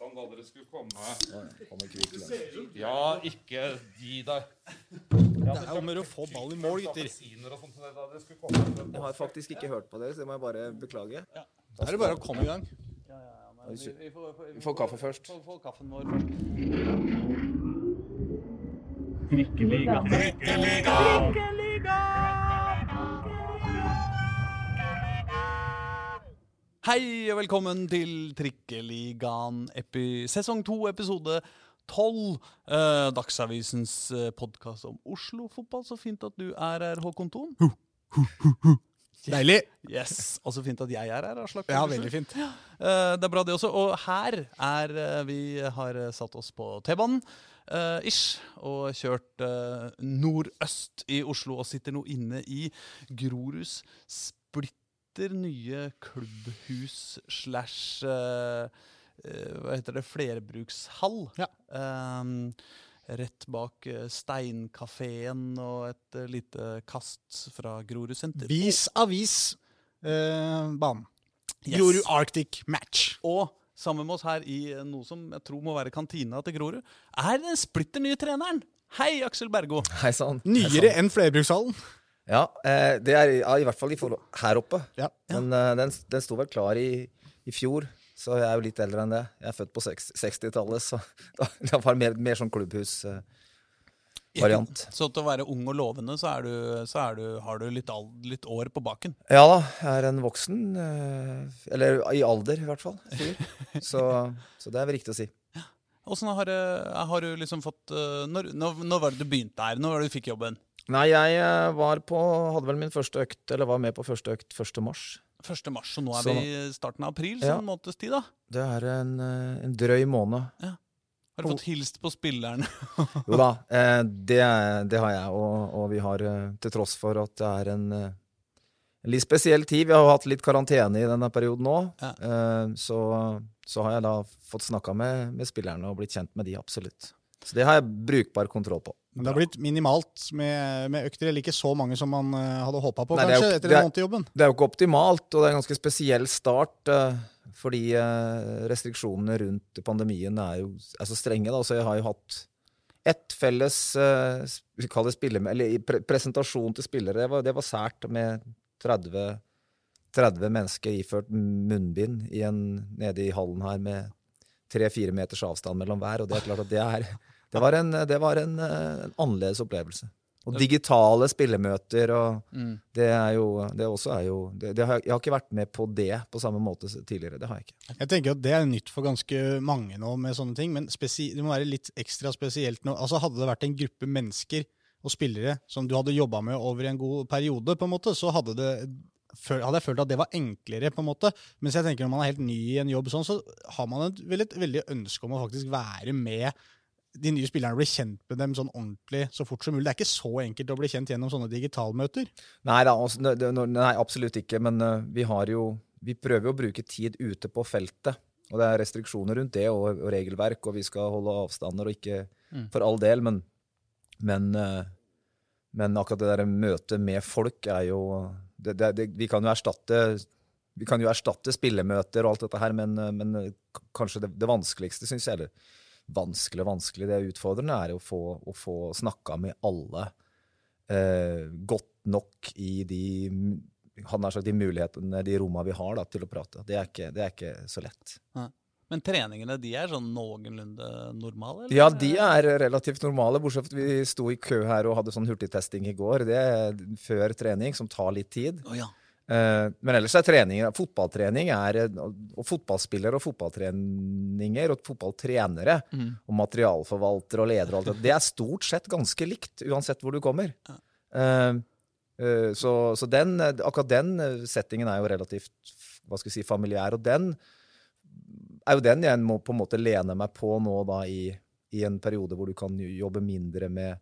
visste han da dere skulle komme. Ja, ikke gi deg. Det er jo å å få ball i mål, gutter. Dere dere. Jeg har faktisk ikke hørt på det, så det må jeg bare beklage. Da er det bare å komme i gang. Vi får kaffe først. Få kaffen vår først. Hei og velkommen til Trikkeligaen sesong 2, episode 12. Eh, Dagsavisens eh, podkast om Oslo-fotball. Så fint at du er her, Håkon Thon. Deilig. Yes, Og så fint at jeg er her. Aslak Ja, veldig fint. Eh, det er bra, det også. Og her er eh, Vi har eh, satt oss på T-banen. Uh, ish, og kjørt uh, nordøst i Oslo og sitter nå inne i Groruds splitter nye klubbhus slash eh, eh, Hva heter det? Flerbrukshall. Ja. Um, rett bak eh, Steinkafeen og et lite kast fra Grorud senter. Vis avis eh, banen. Yes. Grorud Arctic Match. Og sammen med oss her i noe som jeg tror må være kantina til Grorud, er den splitter nye treneren. Hei, Aksel Bergo. Hei sann. Nyere enn flerbrukshallen. Ja, eh, det er ja, i hvert fall i forhold her oppe. Ja. Men eh, den, den sto vel klar i, i fjor, så jeg er jo litt eldre enn det. Jeg er født på 60-tallet, så da, det var mer, mer sånn klubbhusvariant. Så til å være ung og lovende, så, er du, så er du, har du litt, al- litt år på baken. ja da, jeg er en voksen. eh, eller i alder, i hvert fall. Så, så det er vel riktig å si. Åssen har, har du liksom fått eh, når, når, når var det du begynte her? Når var det du fikk jobben? Nei, jeg eh, var på Hadde vel min første økt, eller var med på første økt 1. mars. 1. mars, og nå er Så- vi i starten av april, Ja. en måneds tid, da. Det er en, eh, en drøy måned. Ja. Har du fått hilst på spillerne? Jo da, eh, det, det har jeg, og, og vi har til tross for at det er en, litt spesiell tid Vi har jo hatt litt karantene i denne perioden nå. Ja. Så, så har jeg da fått snakka med, med spillerne og blitt kjent med de, absolutt. Så det har jeg brukbar kontroll på. Men det har blitt minimalt med, med økter, eller ikke så mange som man eh, hadde håpa på, Nei, er jo- kanskje, etter en måned i jobben. Det er jo ikke optimalt, og det er en ganske spesiell start. eh, fordi eh, restriksjonene rundt pandemien er jo er så strenge. Da. Så jeg har jo hatt ett felles eller presentasjon til spillere. Det var, det var sært med 30, 30 mennesker iført munnbind i en, nede i hallen her med tre-fire meters avstand mellom hver. Og det er klart at det er Det var en, det var en, eh, en annerledes opplevelse. Og digitale spillemøter og Mm. det er jo Det også er jo det, det har, jeg- Jeg har ikke vært med på det på samme måte tidligere. Det har jeg ikke. Jeg tenker at Det er nytt for ganske mange nå, med sånne ting, men spesi det må være litt ekstra spesielt nå. Altså Hadde det vært en gruppe mennesker og spillere som du hadde jobba med over en god periode, på en måte, så hadde, det, hadde jeg følt at det var enklere. på en måte. Mens jeg tenker når man er helt ny i en jobb, sånn, så har man et, vel et veldig ønske om å faktisk være med de nye spillerne, blir kjent med dem sånn ordentlig så fort som mulig. Det er ikke så enkelt å bli kjent gjennom sånne digitalmøter. Nei da, altså, nei, absolutt ikke. Men eh, vi har jo Vi prøver jo å bruke tid ute på feltet. Og det er restriksjoner rundt det, og, og regelverk, og vi skal holde avstander og ikke Mm. For all del, men men, eh, men akkurat det der møtet med folk er jo det, det, det, Vi kan jo erstatte vi kan jo erstatte spillemøter og alt dette her, men, eh, men kanskje det, det vanskeligste, syns jeg, eller vanskelig og vanskelig, det utfordrende er å få, å få snakka med alle eh, godt nok i de han har sagt, de mulighetene, de rommene vi har da, til å prate. Det er ikke, det er ikke så lett. Men treningene de er sånn noenlunde normale? eller? Ja, de er relativt normale, bortsett fra at vi sto i kø her og hadde sånn hurtigtesting i går. Det er før trening, som tar litt tid. Oh, ja. Eh, Men ellers er trening, fotballtrening er, og fotballspillere og fotballtreninger og fotballtrenere Mm. og materialforvaltere og ledere og alt det, det er stort sett ganske likt, uansett hvor du kommer. Ja. Eh, eh, så så den, eh, akkurat den eh, settingen er jo relativt hva skal vi si, familiær, og den er jo den jeg må på en måte lene meg på nå da i, i en periode hvor du kan jobbe mindre med,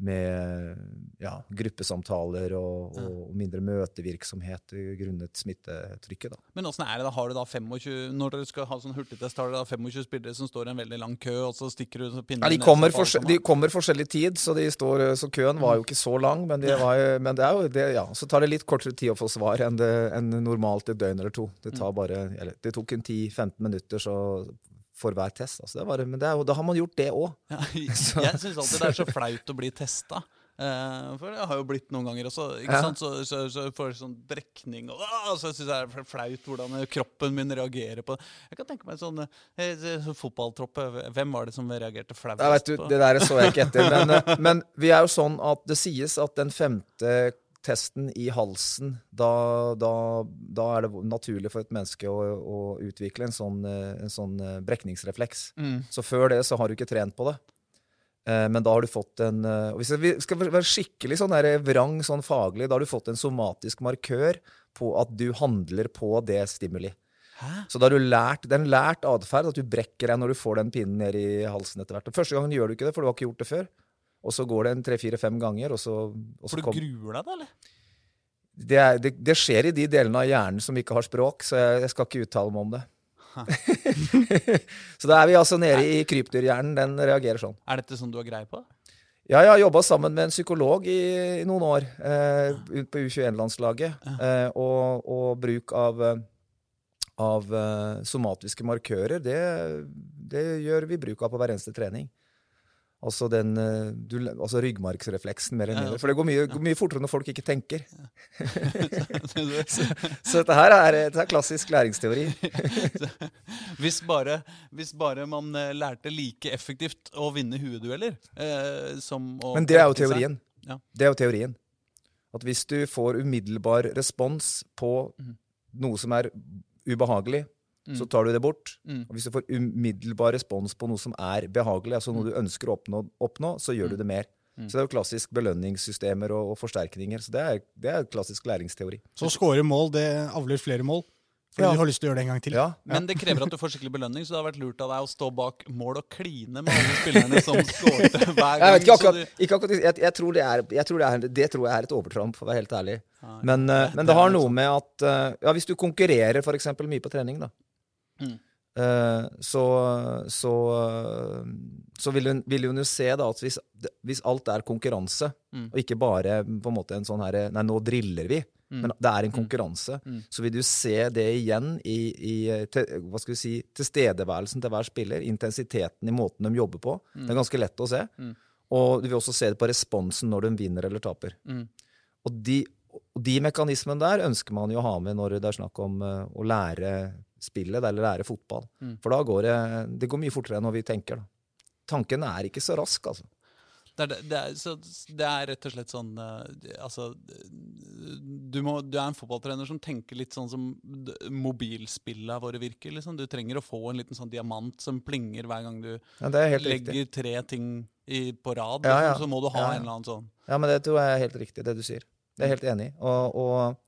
med ja, gruppesamtaler og, og mindre møtevirksomhet grunnet smittetrykket. Da. Men åssen er det da? Har du da 25 Når dere skal ha sånn hurtigtest, har dere da 25 spillere som står i en veldig lang kø, og så stikker du pinnen Ja, de, kommer ned, alle de kommer forskjellig tid, så, de står, så køen var jo ikke så lang. Men, det, var, men det er jo det, ja. Så tar det litt kortere tid å få svar enn, det, enn normalt et døgn eller to. Det, tar bare, eller, det tok en 10-15 minutter, så for hver test. Altså, det var, men det da har man gjort det òg. Ja, jeg syns alltid det er så flaut å bli testa. Uh, for det har jo blitt noen ganger også. Ja. sant? Så, så, så får jeg sånn brekning og uh, så syns jeg det er flaut hvordan kroppen min reagerer på det. Jeg kan tenke meg sånn uh, så fotballtropp eh, Hvem var det som reagerte flauest Ja, vet du, på det der så jeg ikke etter. Men, eh, men vi er jo sånn at det sies at den femte testen i halsen, da, da, da er det naturlig for et menneske å, å utvikle en sånn, eh, en sånn eh, brekningsrefleks. Mm. Så før det så har du ikke trent på det. Eh, Men da har du fått en og Hvis vi skal være skikkelig sånn der vrang sånn faglig, da har du fått en somatisk markør på at du handler på det stimuli. Hæ? Så da har du lært, det er en lært atferd at du brekker deg når du får den pinnen ned i halsen etter hvert. Og Første gangen gjør du ikke det, for du har ikke gjort det før. Og så går det en tre-fire-fem ganger, og så, og så For du kom, gruer deg, da, eller? det, er, det, det skjer i de delene av hjernen som ikke har språk, så jeg, jeg skal ikke uttale meg om det. så da er vi altså nede i krypdyrhjernen. Den reagerer sånn. Er dette sånn du har greie på? Ja, jeg har jobba sammen med en psykolog i, i noen år eh, på U21-landslaget. Eh, og, og bruk av, av eh, somatiske markører, det, det gjør vi bruk av på hver eneste trening. Altså, den, eh, du, altså ryggmargsrefleksen, mer enn mindre. For det går mye, går mye fortere når folk ikke tenker. Så- Så dette her er, dette er klassisk læringsteori. hvis, bare, hvis bare man eh, lærte like effektivt å vinne huedueller eh, som å Men det er jo teorien. Ja. Det er jo teorien. At hvis du får umiddelbar respons på Mhm. noe som er ubehagelig, så tar du det bort. Mm. Og hvis du får umiddelbar respons på noe som er behagelig, altså noe du ønsker å oppnå, oppnå så gjør du det mer. Så det er jo klassisk belønningssystemer og, og forsterkninger. Så det er, det er klassisk læringsteori. Så å score mål, det avler flere mål. Fordi Ja. du har lyst til å gjøre det en gang til. Ja, Men det krever at du får skikkelig belønning, så det har vært lurt av deg å stå bak mål og kline med alle spillerne som skåret hver gang. Jeg vet ikke akkurat, ikke akkurat jeg, jeg tror det er, tror det, er, det tror jeg er et overtramp, for å være helt ærlig. Men, eh, men det har noe med at eh, Ja, hvis du konkurrerer for eksempel mye på trening, da. Mm. eh, så så, så vil, hun, vil hun jo se da at hvis, hvis alt er konkurranse, Mm. og ikke bare på en måte en sånn herre Nei, nå driller vi. Mm. Men det er en konkurranse. Mm. Så vil du se det igjen i, i til, hva skal vi si, tilstedeværelsen til hver spiller. Intensiteten i måten de jobber på. Det er ganske lett å se. Mm. Og du vil også se det på responsen når de vinner eller taper. Mm. Og de, og de mekanismene der ønsker man jo å ha med når det er snakk om eh, å lære spillet, eller lære fotball. Mm. For da går det, det går mye fortere enn når vi tenker. da. Tanken er ikke så rask, altså. Det er, det, er, så det er rett og slett sånn eh, Altså du, må, du er en fotballtrener som tenker litt sånn som mobilspillene våre virker. Liksom. Du trenger å få en liten sånn diamant som plinger hver gang du Ja, det er riktig. legger tre ting i, på rad. Ja, Liksom, ja. Så må du ha Ja, ja. en eller annen sånn Ja, men det tror jeg er helt riktig, det du sier. Det er jeg helt enig i. Og, og,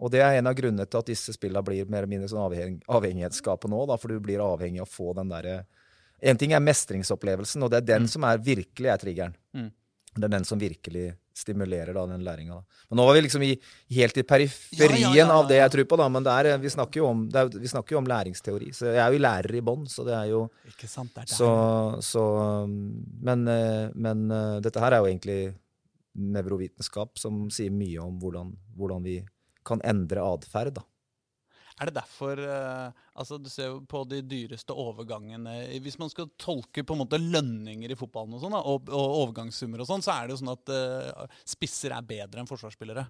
og det er en av grunnene til at disse spillene blir mer eller mindre sånn avheng, avhengighetsskapet nå, for du blir avhengig av å få den derre En ting er mestringsopplevelsen, og det er den som er virkelig er triggeren. Mm. Det er den som virkelig stimulerer da, den læringa. Men nå var vi liksom i, helt i periferien Ja, ja, ja, av det jeg tror på, da. Men det er, vi, snakker om, det er, vi snakker jo om læringsteori. Så jeg er jo lærer i bånn, så det er jo Ikke sant? Det er der. så, så Men, eh, men eh, dette her er jo egentlig nevrovitenskap som sier mye om hvordan, hvordan vi kan endre atferd. Er det derfor eh, altså Du ser jo på de dyreste overgangene Hvis man skal tolke på en måte lønninger i fotballen og sånn, og, og overgangssummer og sånn, så er det jo sånn at eh, spisser er bedre enn forsvarsspillere.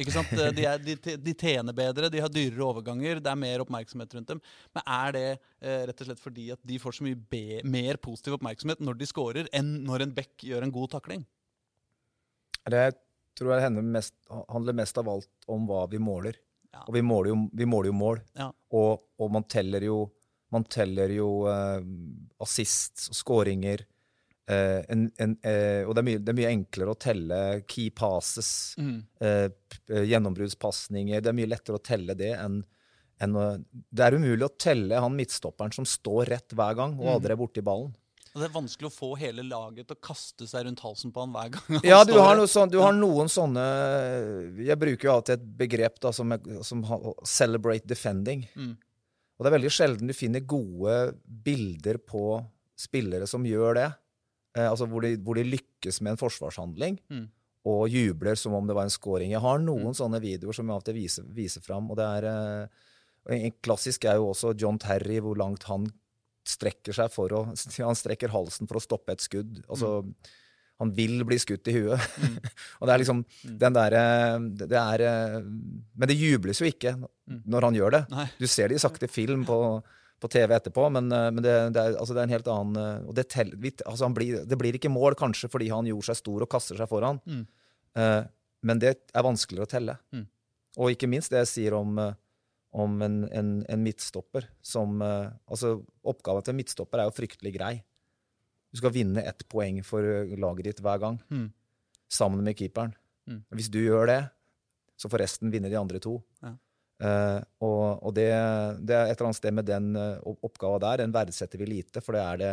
Ikke sant? Eh, De, er, de, de tjener bedre, de har dyrere overganger, det er mer oppmerksomhet rundt dem. Men er det eh, rett og slett fordi at de får så mye be mer positiv oppmerksomhet når de scorer, enn når en back gjør en god takling? Det tror jeg hender mest, handler mest av alt om hva vi måler. Ja. Og vi måler jo, vi måler jo mål. Ja. Og, og man teller jo, man teller jo eh, assist og skåringer. Eh, en, en, eh, og det er, mye, det er mye enklere å telle key passes, Mm. eh, eh, gjennombruddspasninger. Det er mye lettere å telle det enn en, Det er umulig å telle han midtstopperen som står rett hver gang og Mm. aldri er borti ballen. Det er vanskelig å få hele laget til å kaste seg rundt halsen på han hver gang. han Ja, du har, noe sånn, du har noen sånne Jeg bruker jo alltid et begrep da, som, er- som celebrate defending. Mm. Og det er veldig sjelden du finner gode bilder på spillere som gjør det. Eh, altså hvor de, hvor de lykkes med en forsvarshandling Mm. og jubler som om det var en scoring. Jeg har noen sånne videoer som jeg av og til viser, viser fram. Og det er eh, En klassisk er jo også John Terry, hvor langt han strekker seg for å Han strekker halsen for å stoppe et skudd. Altså, Han vil bli skutt i huet. og det er liksom den derre det er, eh, Men det jubles jo ikke når han gjør det. Nei. Du ser det i sakte film på, på TV etterpå, men, eh, men det, det, er, altså det er en helt annen eh, og det, tell, altså han blir, det blir ikke mål, kanskje fordi han gjorde seg stor og kaster seg foran, Mm. Eh, men det er vanskeligere å telle. Mm. Og ikke minst det jeg sier om, eh, om en, en, en midtstopper som uh, Altså, oppgaven til en midtstopper er jo fryktelig grei. Du skal vinne ett poeng for eh, laget ditt hver gang, Mm. sammen med keeperen. Mm. Hvis du gjør det, så får resten vinne de andre to. Ja. Uh, og og det, det er et eller annet sted med den uh, oppgava der, den verdsetter vi lite. For det er det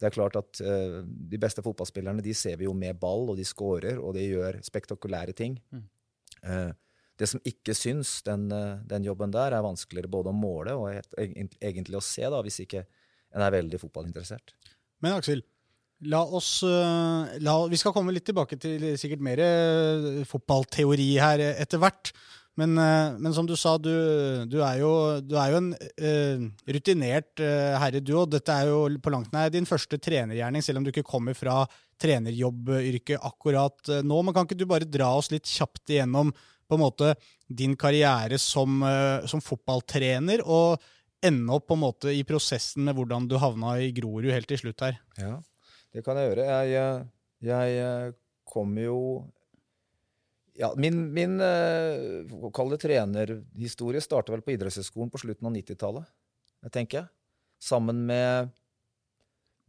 Det er klart at uh, de beste fotballspillerne de ser vi jo med ball, og de scorer, og de gjør spektakulære ting. Mm. Eh, det som ikke syns, den, eh, den jobben der, er vanskeligere både å måle og egentlig å se, da, hvis ikke en er veldig fotballinteressert. Men Aksel, la oss øh, la, Vi skal komme litt tilbake til sikkert mer øh, fotballteori her etter hvert. Men, men som du sa, du, du, er, jo, du er jo en uh, rutinert uh, herre, du. Og dette er jo på langt nær din første trenergjerning, selv om du ikke kommer fra trenerjobbyrket akkurat nå. Men kan ikke du bare dra oss litt kjapt igjennom på en måte din karriere som, øh, som fotballtrener? og ende opp på en måte i prosessen med hvordan du havna i Grorud helt til slutt her. Ja, det kan jeg gjøre. Jeg, eh, jeg eh, kom jo ja, Min, min eh, kall det trenerhistorie starta vel på idrettshøyskolen på slutten av 90-tallet, jeg tenker jeg. Sammen med,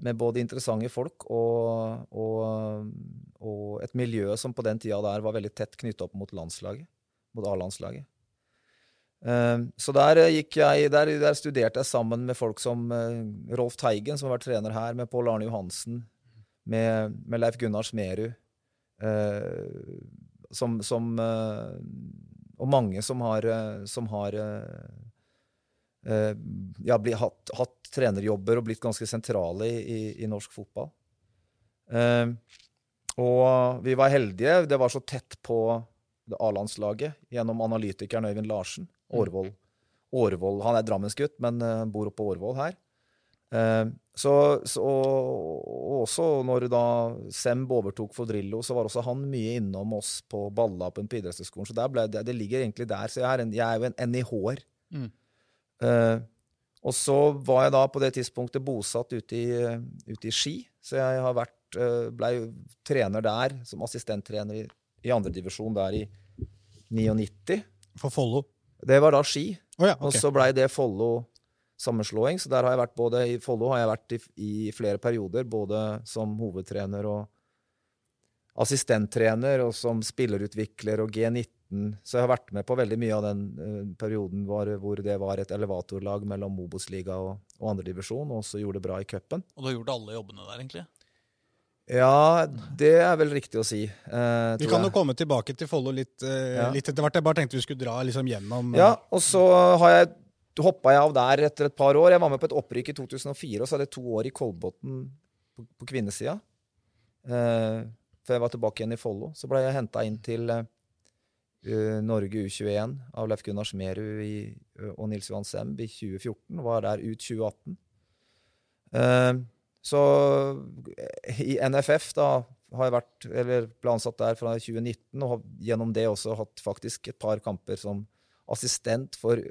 med både interessante folk og, og, og et miljø som på den tida der var veldig tett knytta opp mot landslaget. Mot A-landslaget. Eh, Så der, eh, jeg, der, der studerte jeg sammen med folk som eh, Rolf Teigen, som har vært trener her, med Pål Arne Johansen, med, med Leif Gunnar Smerud, som, som Og mange som har, som har ja, blitt, hatt, hatt trenerjobber og blitt ganske sentrale i, i, norsk fotball. Og vi var heldige. Det var så tett på det A-landslaget gjennom analytikeren Øyvind Larsen. Årvoll. Årvoll. Han er Drammensgutt, men eh, bor oppe på Årvoll her. Eh, så, så, og også når da Semb overtok for Drillo, så var også han mye innom oss på ballapen på idrettshøyskolen. Så ble det, det ligger egentlig der. Så jeg er, en, jeg er jo en NIH-er. Mm. Uh, og så var jeg da på det tidspunktet bosatt ute i, ute i Ski, så jeg har vært, ble jo trener der som assistenttrener i, i andredivisjon der i 99. For Follo. Det var da Ski, Oh, ja, og så blei det Follo sammenslåing. Så der har jeg vært både i Follo har jeg vært i, i flere perioder, både som hovedtrener og assistenttrener, og som spillerutvikler og G19. Så jeg har vært med på veldig mye av den eh, perioden var, hvor det var et elevatorlag mellom Obos-liga og, og andredivisjon, og også gjorde det bra i cupen. Og du har gjort alle jobbene der, egentlig? Ja, det er vel riktig å si. eh, Vi kan jeg. jo komme tilbake til Follo litt, eh, Ja. litt etter hvert. Jeg bare tenkte vi skulle dra liksom gjennom Ja, og så har jeg hoppa jeg av der etter et par år. Jeg var med på et opprykk i 2004, og så hadde jeg to år i Kolbotn på, på kvinnesida. Eh, før jeg var tilbake igjen i Follo. Så ble jeg henta inn til eh, eh, Norge U21 av Leif Gunnar Smerud i, og Nils Johan Semb i 2014. Var der ut 2018. Så eh, i NFF da har jeg vært, eller ble ansatt der fra 2019, og har gjennom det også hatt faktisk et par kamper som assistent for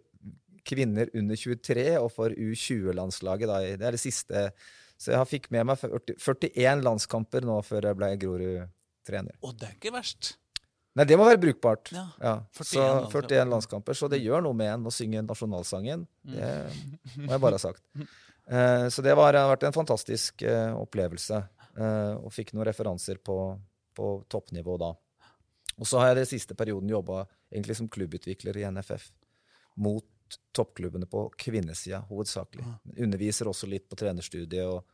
kvinner under 23 og for U20-landslaget. da. Det er det siste. Så jeg fikk med meg 40, 41 landskamper nå før jeg ble Grorud-trener. Og det er ikke verst. Nei, det må være brukbart. Ja, Ja, 41 så landskamper. 41 landskamper. Så det gjør noe med en å synge nasjonalsangen. Det må jeg bare ha sagt. Eh, så det var, har vært en fantastisk eh, opplevelse. Eh, og fikk noen referanser på, på toppnivå da. Og så har jeg den siste perioden jobba som klubbutvikler i NFF. Mot toppklubbene på kvinnesida, hovedsakelig. Underviser også litt på trenerstudiet. og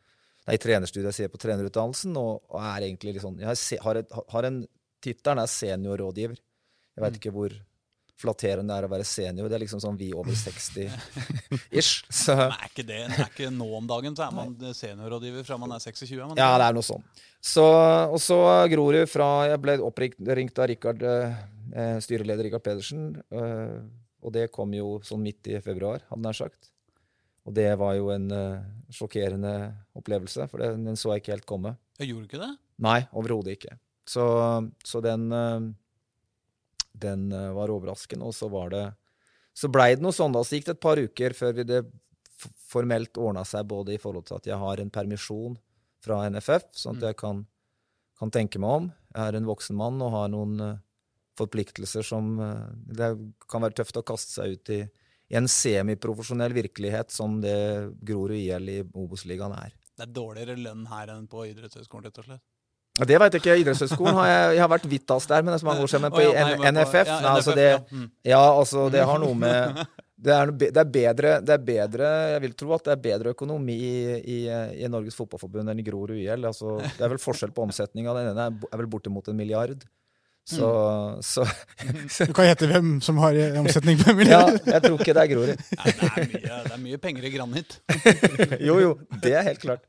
Nei, trenerstudiet, jeg sier på trenerutdannelsen, og, og er egentlig litt sånn Jeg har, har, en Tittelen er seniorrådgiver. Jeg veit ikke hvor flatterende er å være senior. Det er liksom sånn vi over 60-ish. Så er ikke det er ikke nå om dagen, så er man seniorrådgiver fra man er 26? er Man Ja, det er noe sånn. Så, og så Grorud fra Jeg ble oppringt av Rikard, eh, styreleder Rikard Pedersen. Eh, og det kom jo sånn midt i februar, hadde han nær sagt. Og det var jo en, eh, sjokkerende opplevelse, for den, den så jeg ikke helt komme. Jeg gjorde ikke det? Nei, overhodet ikke. Så, så den, eh, den eh, var overraskende, og så var det Så blei det noe sånn, da. Så gikk det et par uker før vi det formelt ordna seg, både i forhold til at jeg har en permisjon fra NFF, sånn at Mm. jeg kan, kan tenke meg om. Jeg er en voksen mann og har noen eh, forpliktelser som eh, Det kan være tøft å kaste seg ut i, i en semiprofesjonell virkelighet som det Grorud IL i Obos-ligaen er. Det er dårligere lønn her enn på idrettshøyskolen, rett og slett. Ja, Det veit jeg ikke. Idrettshøyskolen har jeg, jeg har vært Vittas der, men det er så mange år siden. Men på ja, nei, NFF, ja, nei, altså det, ja. Mm. altså det har noe med det er, det, er bedre, det er bedre Jeg vil tro at det er bedre økonomi i, i, i Norges Fotballforbund enn i Grorud IL. Altså, det er vel forskjell på omsetninga. Den ene er er vel bortimot en milliard. Så, Mm. så Du kan gjette hvem som har eh, omsetning på en Ja, jeg tror ikke det er Grorud. Nei, det, er mye, det er mye penger i granit. Jo, jo. Det er helt klart.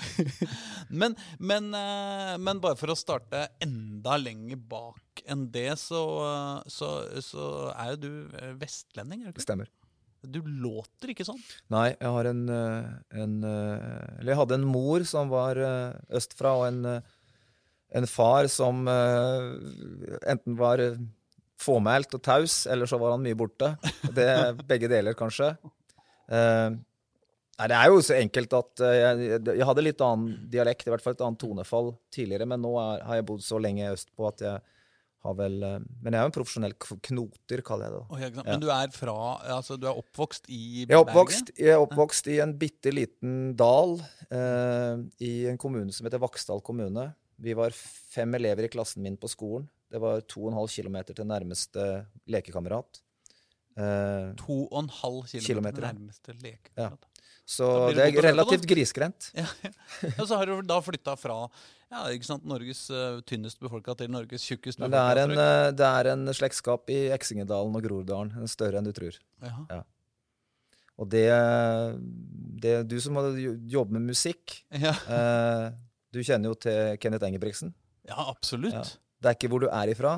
Men, men, eh, men bare for å starte enda lenger bak enn det, så, så, så er jo du eh, vestlending, er du ikke? Stemmer. Du låter ikke sånn. Nei, jeg har en, eh, en Eller jeg hadde en mor som var østfra, og en, en far som enten var fåmælt og taus, eller så var han mye borte. Det Begge deler, kanskje. Nei, Det er jo så enkelt at eh, jeg, jeg hadde litt annen dialekt, i hvert fall et annet tonefall tidligere, men nå er, har jeg bodd så lenge østpå at jeg har vel eh, Men jeg er jo en profesjonell knoter, kaller jeg det. da. Ja. Men du er fra Altså, du er oppvokst i Jeg er oppvokst, jeg er oppvokst i en bitte liten dal eh, i en kommune som heter Vaksdal kommune. Vi var fem elever i klassen min på skolen. Det var 2,5 km til nærmeste lekekamerat. Eh, To og en halv kilometer, Kilometer, nærmeste lekekamerat? Ja. Så det er relativt grisgrendt. Ja, ja. Og så har du da flytta fra ja, Norges uh, tynnest befolka til Norges tjukkest befolka. det er, en, eh, det er en slektskap i Eksingedalen og Groruddalen. Større enn du tror. Ja. Og det, det Du som jobber med musikk, Ja. eh, du kjenner jo til Kenneth Engebrigtsen. ja, absolutt. Det er ikke hvor du er ifra,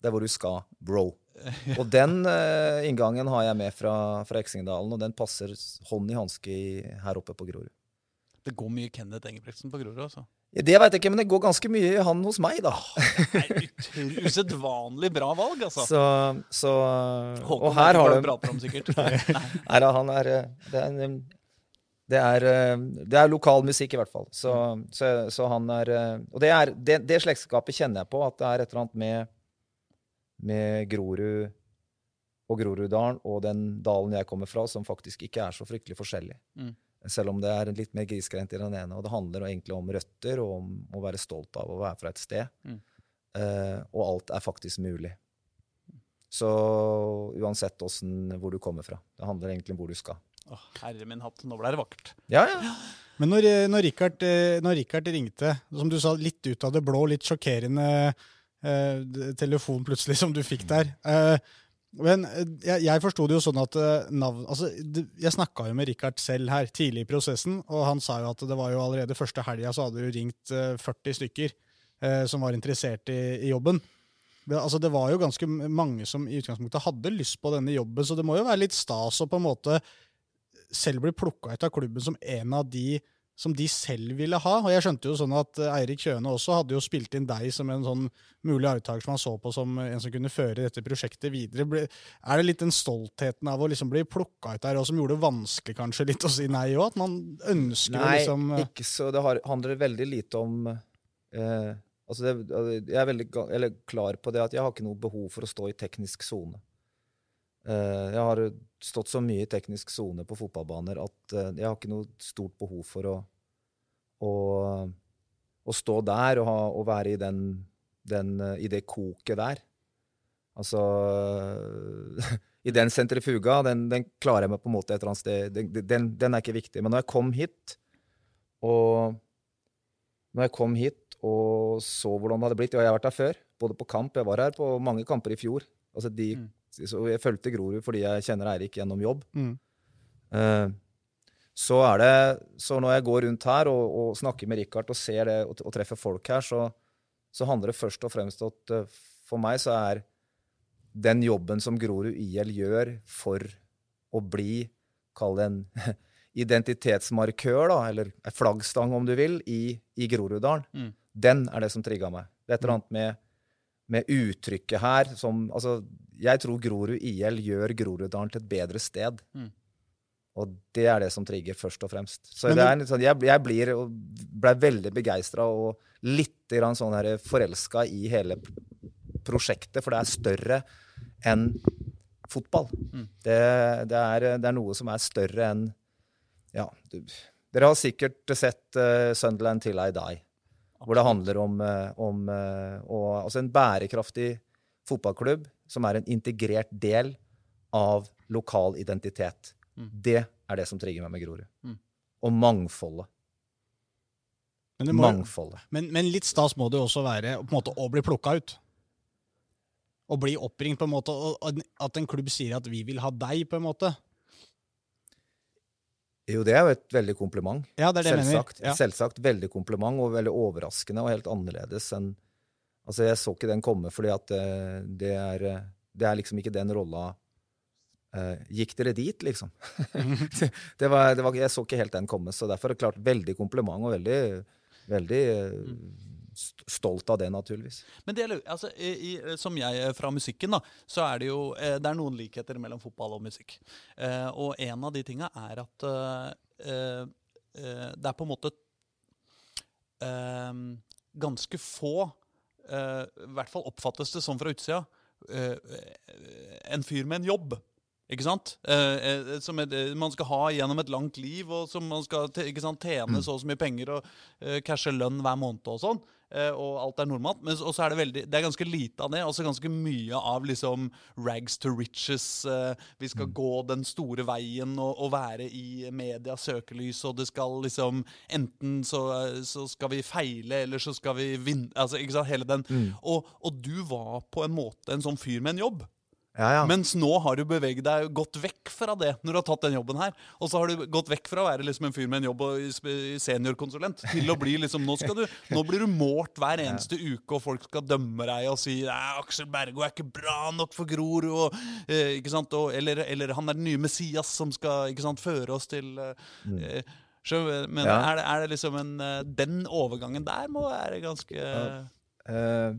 det er hvor du skal, bro. Og den uh, inngangen har jeg med fra, fra Eksingedalen, og den passer hånd i hanske her oppe på Grorud. Det går mye Kenneth Engebretsen på Grorud, altså. Ja, Det veit jeg ikke, men det går ganske mye han hos meg, da. Det er usedvanlig bra valg, altså. Så, så Håkon Og her har du prater om, sikkert. Nei da, han er eh, Det er, det er, eh, det er lokal musikk, i hvert fall. Så, så, så han er Og det, er, det, det slektskapet kjenner jeg på, at det er et eller annet med, med Grorud og Groruddalen og den dalen jeg kommer fra, som faktisk ikke er så fryktelig forskjellig. Mm. Selv om det er litt mer grisgrendt i den ene. Og det handler egentlig om røtter og om å være stolt av å være fra et sted. Mm. Uh, og alt er faktisk mulig. Så uansett åssen, hvor du kommer fra. Det handler egentlig om hvor du skal. Oh, herre min hatt, nå ble det vakkert. Ja, ja. Men når, eh, når, Richard, eh, når Richard ringte, som du sa, litt ut av det blå, litt sjokkerende eh, telefon plutselig som du fikk der eh, Men eh, jeg, jeg forsto det jo sånn at eh, navn altså, det, Jeg snakka jo med Richard selv her tidlig i prosessen, og han sa jo at det var jo allerede første helga så hadde du ringt eh, 40 stykker eh, som var interessert i, i jobben. Altså, det var jo ganske mange som i utgangspunktet hadde lyst på denne jobben, så det må jo være litt stas å på en måte selv bli plukka ut av klubben som en av de som de selv ville ha. Og jeg skjønte jo sånn at eh, Eirik Kjøne også hadde jo spilt inn deg som en sånn mulig arvtaker som han så på som en som kunne føre dette prosjektet videre. Er det litt den stoltheten av å liksom bli plukka ut der, og som gjorde det vanskelig kanskje litt å si nei òg? At man ønsker Nei, liksom Nei, ikke så. Det handler veldig lite om eh, altså det, Jeg er veldig eller klar på det at jeg har ikke noe behov for å stå i teknisk sone. Uh, jeg har stått så mye i teknisk sone på fotballbaner at uh, jeg har ikke noe stort behov for å, å, å stå der og, ha, og være i, den, den, i det koket der. Altså I den sentrifuga, den, den klarer jeg meg på en måte et eller annet sted. Den, den, er ikke viktig. Men når jeg kom hit, og når jeg kom hit og så hvordan det hadde blitt Og jeg har vært her før, både på kamp. Jeg var her på mange kamper i fjor. Altså de, Mm. Så jeg fulgte Grorud fordi jeg kjenner Eirik gjennom jobb. mm. Eh, så er det Så når jeg går rundt her og, og snakker med Richard og ser det og, og treffer folk her, så, så handler det først og fremst at eh, for meg så er den jobben som Grorud IL gjør for å bli, kall det en identitetsmarkør, da, eller en flaggstang om du vil, i, i Groruddalen. Mm. Den er det som trigga meg. Det er et eller annet med, med uttrykket her som Altså, jeg tror Grorud IL gjør Groruddalen til et bedre sted. Mm. Og det er det som trigger, først og fremst. Så det er sånn, jeg, jeg blir ble veldig begeistra og litt sånn forelska i hele prosjektet, for det er større enn fotball. Mm. Det, det, er, det er noe som er større enn Ja, du, dere har sikkert sett uh, Sunderland Till I Die, hvor det handler om, eh, om og, altså en bærekraftig fotballklubb som er en integrert del av lokal identitet. Mm. Det er det som trigger meg med Grorud. Mm. Og mangfoldet. Men, må, Mangfoldet. men, men litt stas må det jo også være på en måte, å bli plukka ut. Å bli oppringt, på en måte, og og at en klubb sier at 'vi vil ha deg', på en måte. Jo, det er jo et veldig kompliment. Ja, det er det. Selvsagt, Ja. selvsagt veldig kompliment, og veldig overraskende og helt annerledes enn Altså, jeg så ikke den komme, fordi at eh, det er, eh, det er liksom ikke den rolla eh, Gikk dere dit, liksom? det, var, det var, jeg så ikke helt den komme, så derfor er det klart veldig kompliment, og veldig, veldig uh, stolt av det, naturligvis. Men det, altså, i, i, som jeg er fra musikken, da, så er det jo eh, det er noen likheter mellom fotball og musikk. Uh, og en av de tinga er at eh, eh, eh, det er på en måte eh, ganske få eh, I hvert fall oppfattes det sånn fra utsida. eh, en fyr med en jobb. Ikke sant? Eh, eh, som et, eh, man skal ha gjennom et langt liv, og som man skal sant, tjene så og så mye penger og eh, cashe lønn hver måned og sånn. Eh, og alt er normalt. Men så- er det veldig Det er ganske lite av det. Altså ganske mye av liksom rags to riches. eh, vi skal gå den store veien og, og være i medias søkelys, og det skal liksom Enten så, så skal vi feile, eller så skal vi vinne. Altså, ikke sant? Hele den. Og, og du var på en måte en sånn fyr med en jobb. Ja, ja. Mens nå har du beveget deg gått vekk fra det når du har tatt den jobben her. Og så har du gått vekk fra å være liksom en fyr med en jobb og seniorkonsulent til å bli liksom Nå, skal du, nå blir du målt hver eneste uke, og folk skal dømme deg og si Aksel Bergo er ikke bra nok for Grorud, og, eh, ikke sant? Og, eller, eller han er den nye Messias som skal sant, føre oss til eh, eh, så, Men Ja. er, det, er det liksom en eh, Den overgangen der må være ganske Eh,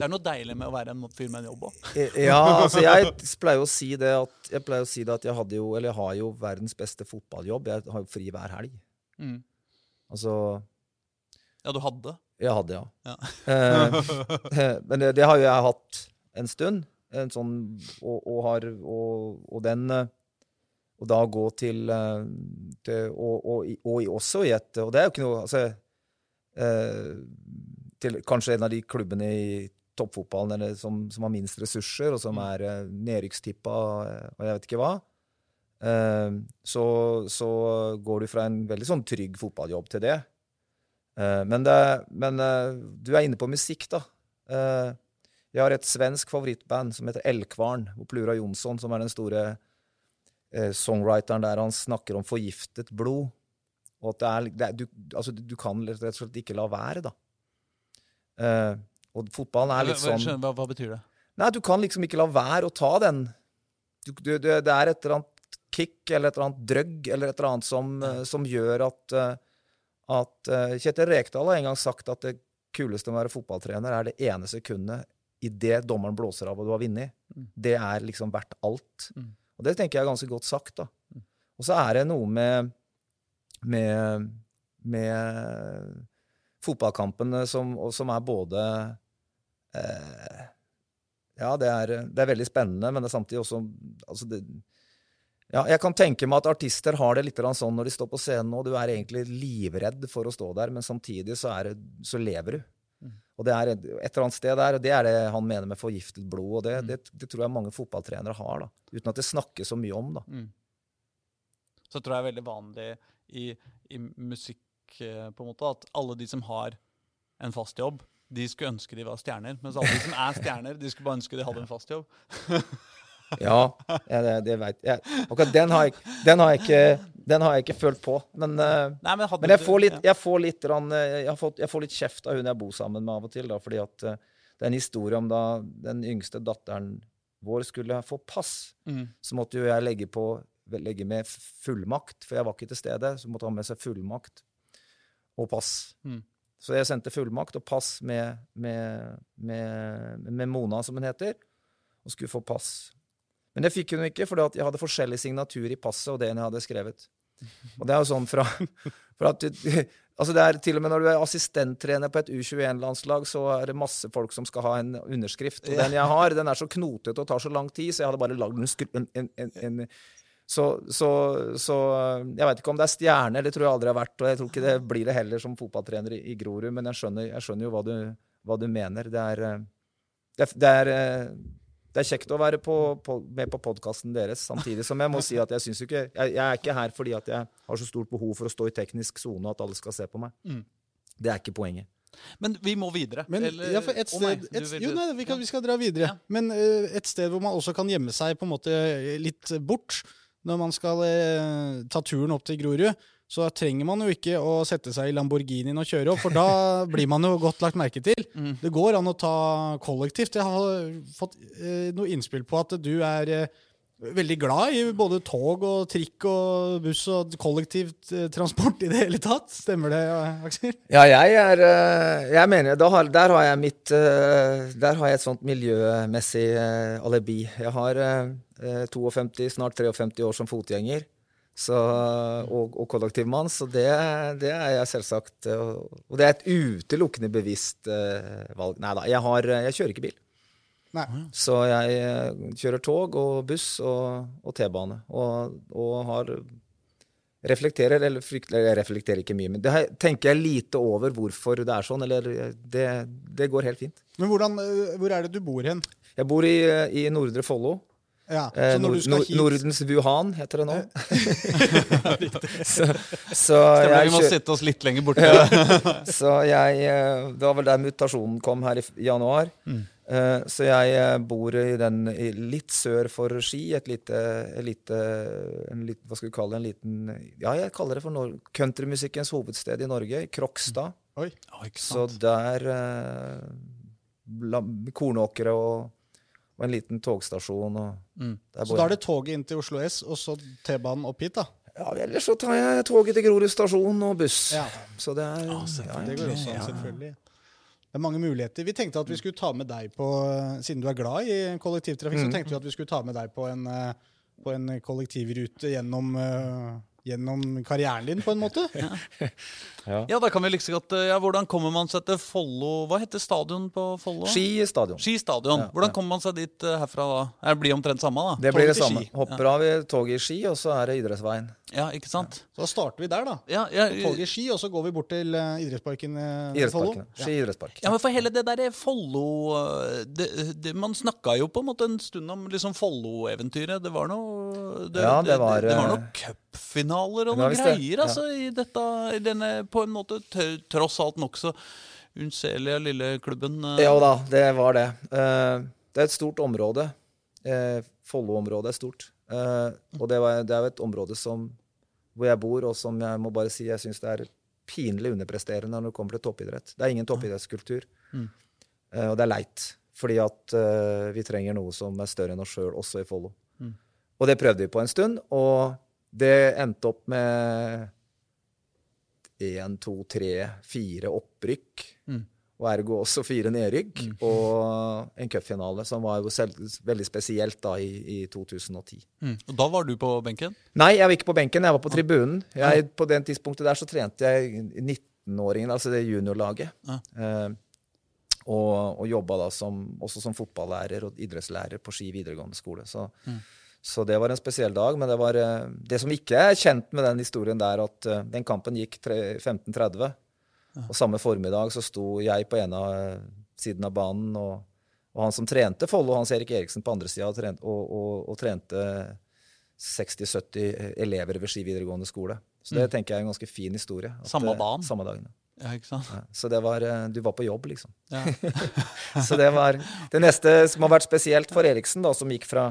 Det er noe deilig med å være en fyr med en jobb òg. Ja, altså jeg pleier å si det at jeg pleier å si det at jeg hadde jo, eller jeg har jo verdens beste fotballjobb. Jeg har jo fri hver helg. Mm. Altså Ja, du hadde. Jeg hadde, ja. Ja. Eh, men det, det har jo jeg hatt en stund. En sånn, og, og, har, og, og den eh, Og da gå til, eh, til og, og, også i et Og det er jo ikke noe altså, eh, til Kanskje en av de klubbene i toppfotballen eller som, som har minst ressurser, og som er eh, nedrykkstippa eh, og jeg vet ikke hva. Eh, så, så går du fra en veldig sånn trygg fotballjobb til det. Men det, men du er inne på musikk, da. Jeg har et svensk favorittband som heter Elkvarn, og Plura Jonsson, som er den store songwriteren der han snakker om forgiftet blod. Og at det er, det er du, altså, du kan rett og slett ikke la være, da. Eh, og fotballen er litt sånn hva, hva betyr det? Nei, du kan liksom ikke la være å ta den. Du, du, det, det er et eller annet kick eller et eller annet drøgg eller et eller annet som, eh, som gjør at, eh, at eh, Kjetil Rekdal har en gang sagt at det kuleste med å være fotballtrener er det ene sekundet idet dommeren blåser av og du har vunnet. Mm. Det er liksom verdt alt. Mm. Og det tenker jeg er ganske godt sagt. da. Og så er det noe med, med, med fotballkampene som, som er både eh, Ja, det er, det er veldig spennende, men det er samtidig også altså det, ja, Jeg kan tenke meg at artister har det litt sånn når de står på scenen, og du er egentlig livredd for å stå der, men samtidig så, er det, så lever du. Mm. Og det er et, et eller annet sted der, og det er det han mener med forgiftet blod. og det, Mm. det, det tror jeg mange fotballtrenere har, da, uten at det snakkes så mye om. da. Mm. Så tror jeg er veldig vanlig i, i musikk eh, på en måte, at alle de som har en fast jobb, de skulle ønske de var stjerner. Mens alle de som er stjerner, de skulle bare ønske de hadde en fast jobb. Ja, ja det, det vet jeg. Akkurat den har jeg, den har jeg, ikke, den har jeg ikke følt på. Men, eh, Nei, men, men jeg får litt, jeg får litt eh, jeg fått, jeg får litt kjeft av hun jeg bor sammen med av og til. Da, fordi at eh, det er en historie om da den yngste datteren vår skulle få pass. Mm. Så måtte jo jeg legge på legge med fullmakt, for jeg var ikke til stede. Så måtte ha med seg fullmakt og pass. Mm. Så jeg sendte fullmakt og pass med, med, med, med Mona, som hun heter, og skulle få pass. Men det fikk hun ikke, for jeg hadde forskjellig signatur i passet og det jeg hadde skrevet. Og det er jo sånn fra, fra at altså det er Til og med når du er assistenttrener på et U21-landslag, så er det masse folk som skal ha en underskrift. Og den jeg har, den er så knotete og tar så lang tid, så jeg hadde bare lagd en, en, en, en så, så, så, jeg veit ikke om det er stjerne, det tror jeg aldri har vært. Og jeg tror ikke det blir det heller som fotballtrener i, i Grorud, men jeg skjønner, jeg skjønner jo hva du, hva du, mener. Det er, det, er, det, er, det er kjekt å være på, på, med på podkasten deres, samtidig som jeg må si at jeg syns ikke jeg, jeg, er ikke her fordi at jeg har så stort behov for å stå i teknisk sone at alle skal se på meg. Mm. Det er ikke poenget. Men vi må videre. Men, Eller- ja, for et nei, sted, et, jo, nei, vi, kan, vi skal dra videre. Ja. Men uh, et sted hvor man også kan gjemme seg på en måte litt bort når man skal eh, ta turen opp til Grorud, så trenger man jo ikke å sette seg i Lamborghinien og kjøre opp, for da blir man jo godt lagt merke til. Mm. Det går an å ta kollektivt. Jeg har fått eh, noe innspill på at du er eh, veldig glad i både tog og trikk og buss og kollektivt eh, i det hele tatt. Stemmer det, Aksel? Ja, jeg er eh, Jeg mener da har, Der har jeg mitt eh, Der har jeg et sånt miljømessig alibi. Jeg har eh, 52, snart 53 år som fotgjenger. Så, og, og kollektivmann, så det, det er jeg selvsagt. Og det er et utelukkende bevisst valg. Nei da, jeg, jeg kjører ikke bil. Nei. Så jeg eh, kjører tog og buss og, og T-bane. Og, og har reflekterer, eller frykter, jeg reflekterer ikke mye, men det tenker jeg lite over hvorfor det er sånn. Eller eh, det, det går helt fint. Men hvordan, eh, hvor er det du bor hen? Jeg bor i, i Nordre Follo. Ja, Eh, Nord, hit Nordens Wuhan heter det nå. så, så Stemmer, jeg vi må sitte oss litt lenger borte. Så jeg Det var vel der mutasjonen kom her i januar. Mm. Eh, Så jeg eh, bor i den litt sør for Ski, et lite, et lite, en liten, Hva skal vi kalle det? En liten Ja, jeg kaller det for countrymusikkens hovedsted i Norge. Krokstad. Oi. Oh, ikke Så der eh, Kornåkre og, og en liten togstasjon. Og Mm. Så da er det toget inn til Oslo S, og så T-banen opp hit, da? Ja, Ellers så tar jeg toget til Grorud stasjon og buss. Ja, Så det er Ja, ja. Det går også an, Ja. Det er mange muligheter. Vi tenkte at vi skulle ta med deg på Siden du er glad i kollektivtrafikk, Mm. så tenkte vi at vi skulle ta med deg på en, eh, på en kollektivrute gjennom, eh, gjennom karrieren din, på en måte. Ja, da kan vi liksom godt eh, ja, Hvordan kommer man seg til Follo Hva heter stadion på Follo? Ski stadion. Ski stadion. Ja, Hvordan ja. kommer man seg dit eh, herfra da? Det blir omtrent samme, da? Det blir det samme. Ski. Hopper av i toget i Ski, og så er det idrettsveien. Ja, ikke sant? Så da starter vi der, da. Ja, ja, Toget i Ski, og så går vi bort til eh, idrettsparken Follo. Ski idrettspark. Ja, men for hele det der Follo det, det, Man snakka jo på en måte en stund om liksom Follo-eventyret. Det var noe det, Ja, det var, det, det var noe noen cupfinaler og noen greier altså, i, dette, i denne på en måte tross alt nokså unnselige lille klubben. Uh. Ja da, det var det. Uh, det er et stort område. Uh, Follo-området er stort. Uh, og det, var, det er jo et område som, hvor jeg bor, og som jeg må bare si jeg syns det er pinlig underpresterende når det kommer til toppidrett. Det er ingen toppidrettskultur. Mm. Og det er leit, fordi at vi trenger noe som er større enn oss sjøl, også i Follo. Mm. Og det prøvde vi på en stund, og det endte opp med én, to, tre, fire opprykk. Mm. Og ergo også fire nedrykk. Og en cupfinale, som var jo selv, veldig spesielt da i, i 2010. Mm. Og da var du på benken? Nei, jeg var ikke på benken, jeg var på tribunen. Jeg, på den tidspunktet der så trente jeg 19-åringen, altså det juniorlaget. Ja. Eh, og, og jobba da som, også som fotballærer og idrettslærer på Ski videregående skole. Så, Mm. Så det var en spesiell dag. Men det, var, eh, det som ikke er kjent med den historien der, at eh, den kampen gikk tre- 15.30. Og samme formiddag så sto jeg på ene av siden av banen, og, og han som trente Follo, Hans Erik Eriksen, på andre sida, og, og, og, trente 60-70 elever ved Ski videregående skole. Så det tenker jeg er en ganske fin historie. at, Samme eh, dagen? Samme dagen, ja. Ja, ikke sant? Ja, så det var eh, Du var på jobb, liksom. Ja. Så det var det neste som har vært spesielt for Eriksen, da, som gikk fra,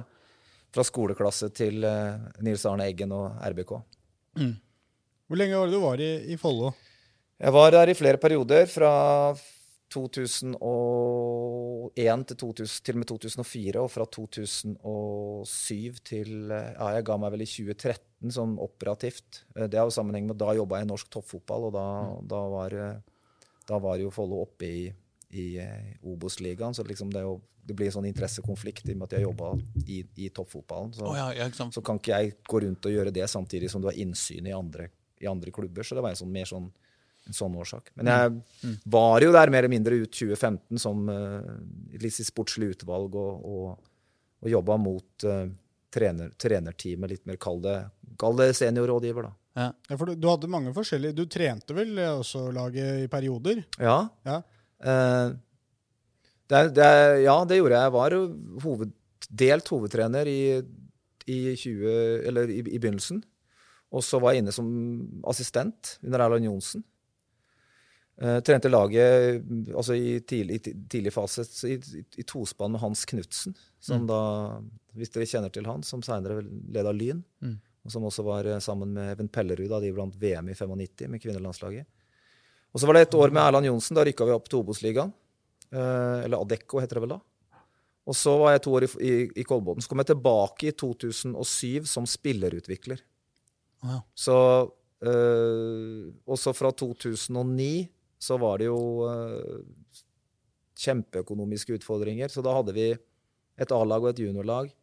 fra skoleklasse til eh, Nils Arne Eggen og RBK. Hvor lenge var det du var i, i Follo? Jeg var der i flere perioder, fra 2001 til, 2000, til og med 2004, og fra 2007 til eh, Ja, jeg ga meg vel i 2013 som operativt. Eh, Det har jo sammenheng med da jobba jeg i norsk toppfotball, og da, da, var, da var jo Follo oppe i, i eh, Obos-ligaen. Så liksom det, er jo, det blir en sånn interessekonflikt i og med at jeg jobba i, i toppfotballen. Så, oh, ja, ja, så kan ikke jeg gå rundt og gjøre det samtidig som du har innsyn i andre, i andre klubber. Så det var en sånn, mer sånn, en sånn årsak. Men jeg var jo der mer eller mindre ut 2015 som uh, litt i sportslig utvalg og, og, og jobba mot uh, trener, trenerteamet, litt mer kall det, kall det seniorrådgiver, da. Ja. Ja, for du, du hadde mange forskjellige Du trente vel også laget i perioder? Ja. Ja. Eh, det, det, ja, det gjorde jeg. Jeg var hoved, delt hovedtrener i, i, 20, eller i, i begynnelsen. Og så var jeg inne som assistent under Erland Johnsen. Eh, trente laget mm, altså i tidlig, tidlig fase i, i, i tospann med Hans Knutsen, som da, hvis dere kjenner til han, som seinere leda Lyn. Mm. Og som også var eh, sammen med Even Pellerud da de vant VM i 95 med kvinnelandslaget. Og så var det et år med Erland Johnsen. Da rykka vi opp til Obos-ligaen. Eh, eller Adecco heter det vel da. Og så var jeg to år i, i, i Kolbotn. Så kom jeg tilbake i 2007 som spillerutvikler. Ja. Så eh, også fra 2009 så var det jo øh, kjempeøkonomiske utfordringer. Så da hadde vi et A-lag og et juniorlag.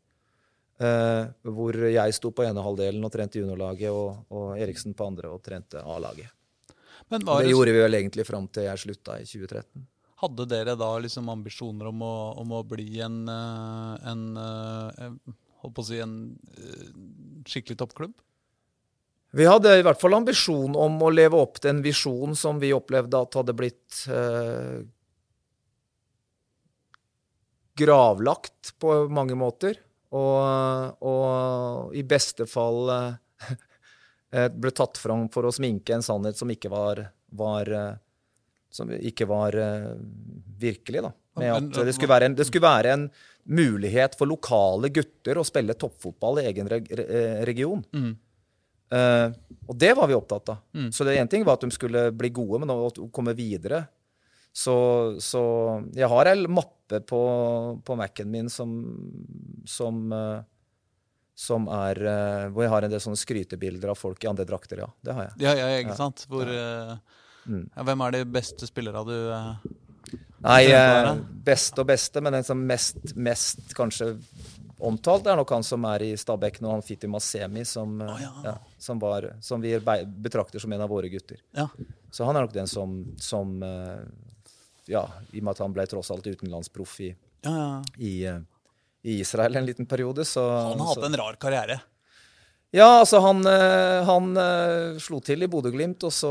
Uh, hvor jeg sto på ene halvdelen og trente juniorlaget, og, og Eriksen på andre og trente A-laget. Men det det, gjorde vi vel egentlig fram til jeg slutta i 2013. hadde dere da liksom ambisjoner om å, om å bli en, en, en eh, eh, på å si en eh, skikkelig toppklubb? Vi hadde i hvert fall ambisjon om å leve opp til en visjon som vi opplevde at hadde blitt eh, gravlagt på mange måter. Og, og i beste fall eh, eh, ble tatt fram for å sminke en sannhet som ikke var, var eh, Som ikke var eh, virkelig, da. Med at det skulle, være en, det skulle være en mulighet for lokale gutter å spille toppfotball i egen reg region. Mm. Uh, og det var vi opptatt av. Mm. Så det ene ting var at de skulle bli gode, men å komme videre. Så, så jeg har ei mappe på, på Mac-en min som, som, eh, som er eh, Hvor jeg har en del sånne skrytebilder av folk i andre drakter, ja. Det har jeg. Ja, ja, ikke sant? Hvor, ja. Mm. ja, hvem er de beste spillerne du eh, Nei, eh, beste og beste, men den som mest, mest kanskje omtalt, er nok han som er i Stabæk nå, han Fiti Masemi, som, eh, Å, ja. som, var, som vi betrakter som en av våre gutter. Ja. Så han er nok den som, som eh, Ja, i og med at han ble tross alt utenlandsproff i, ja, ja. i, eh, i Israel en liten periode, så Han har hatt en rar karriere. Ja, altså han, eh, han eh, slo til i Bodø-Glimt, og så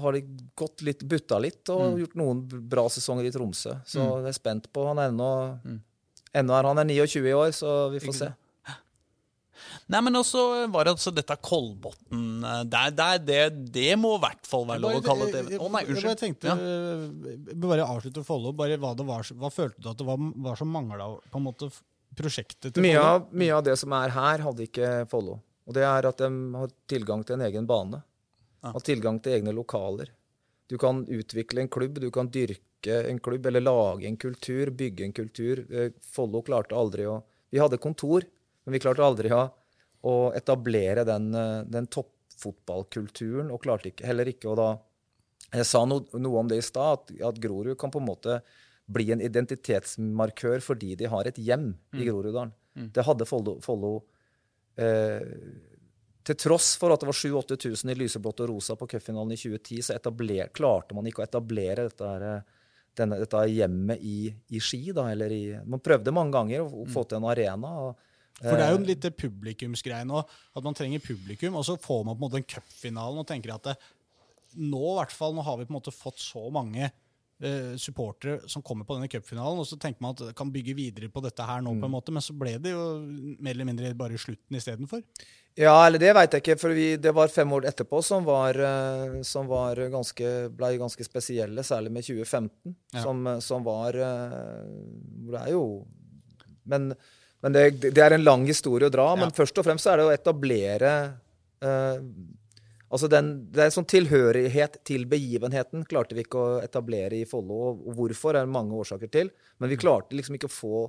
har de gått litt, butta litt og Mm. gjort noen bra sesonger i Tromsø. Så jeg er spent på Han er ennå Mm. Ennå er han er 29 i år, så vi får se. Nei, men også var det altså dette Kolbotn eh, der, der, det, det må i hvert fall være lov å kalle det Å nei, Jeg bare unnskyld. tenkte, Ja. bare avslutte Follo. Hva, hva følte du at det var, var som mangla prosjektet til Mye Follo? av, mye av det som er her, hadde ikke Follo. Og det er at de har tilgang til en egen bane. Ah. Har tilgang til egne lokaler. Du kan utvikle en klubb, du kan dyrke en klubb, eller lage en kultur, bygge en kultur. Eh, Follo klarte aldri å Vi hadde kontor, men vi klarte aldri å, å etablere den, eh, den toppfotballkulturen, og klarte ikke, heller ikke å da Jeg sa no, noe om det i stad, at, at Grorud kan på en måte bli en identitetsmarkør fordi de har et hjem i Groruddalen. Det hadde Follo, Follo eh, Til tross for at det var 7000-8000 i lyseblått og rosa på cupfinalen i 2010, så etabler, klarte man ikke å etablere dette, her, eh, denne, dette hjemmet i, i Ski. Da, eller i, man prøvde mange ganger å, å få til en arena. Og, For det er jo en litt publikumsgreie nå, at man trenger publikum, og så får man på en måte en cupfinalen og tenker at det, nå i hvert fall, nå har vi på en måte fått så mange eh, supportere som kommer på denne cupfinalen, og så tenker man at det kan bygge videre på dette her nå, på en måte, men så ble det jo mer eller mindre bare slutten istedenfor. Ja, eller det veit jeg ikke, for vi, det var fem år etterpå som var, eh, som var ganske, ble ganske spesielle, særlig med 2015, Ja. som, som var eh, hvor Det er jo Men, men det, det er en lang historie å dra. Men først og fremst er det å etablere eh, Altså den, det er en sånn tilhørighet til begivenheten klarte vi ikke å etablere i Follo. Og hvorfor er det mange årsaker til. Men vi klarte liksom ikke å få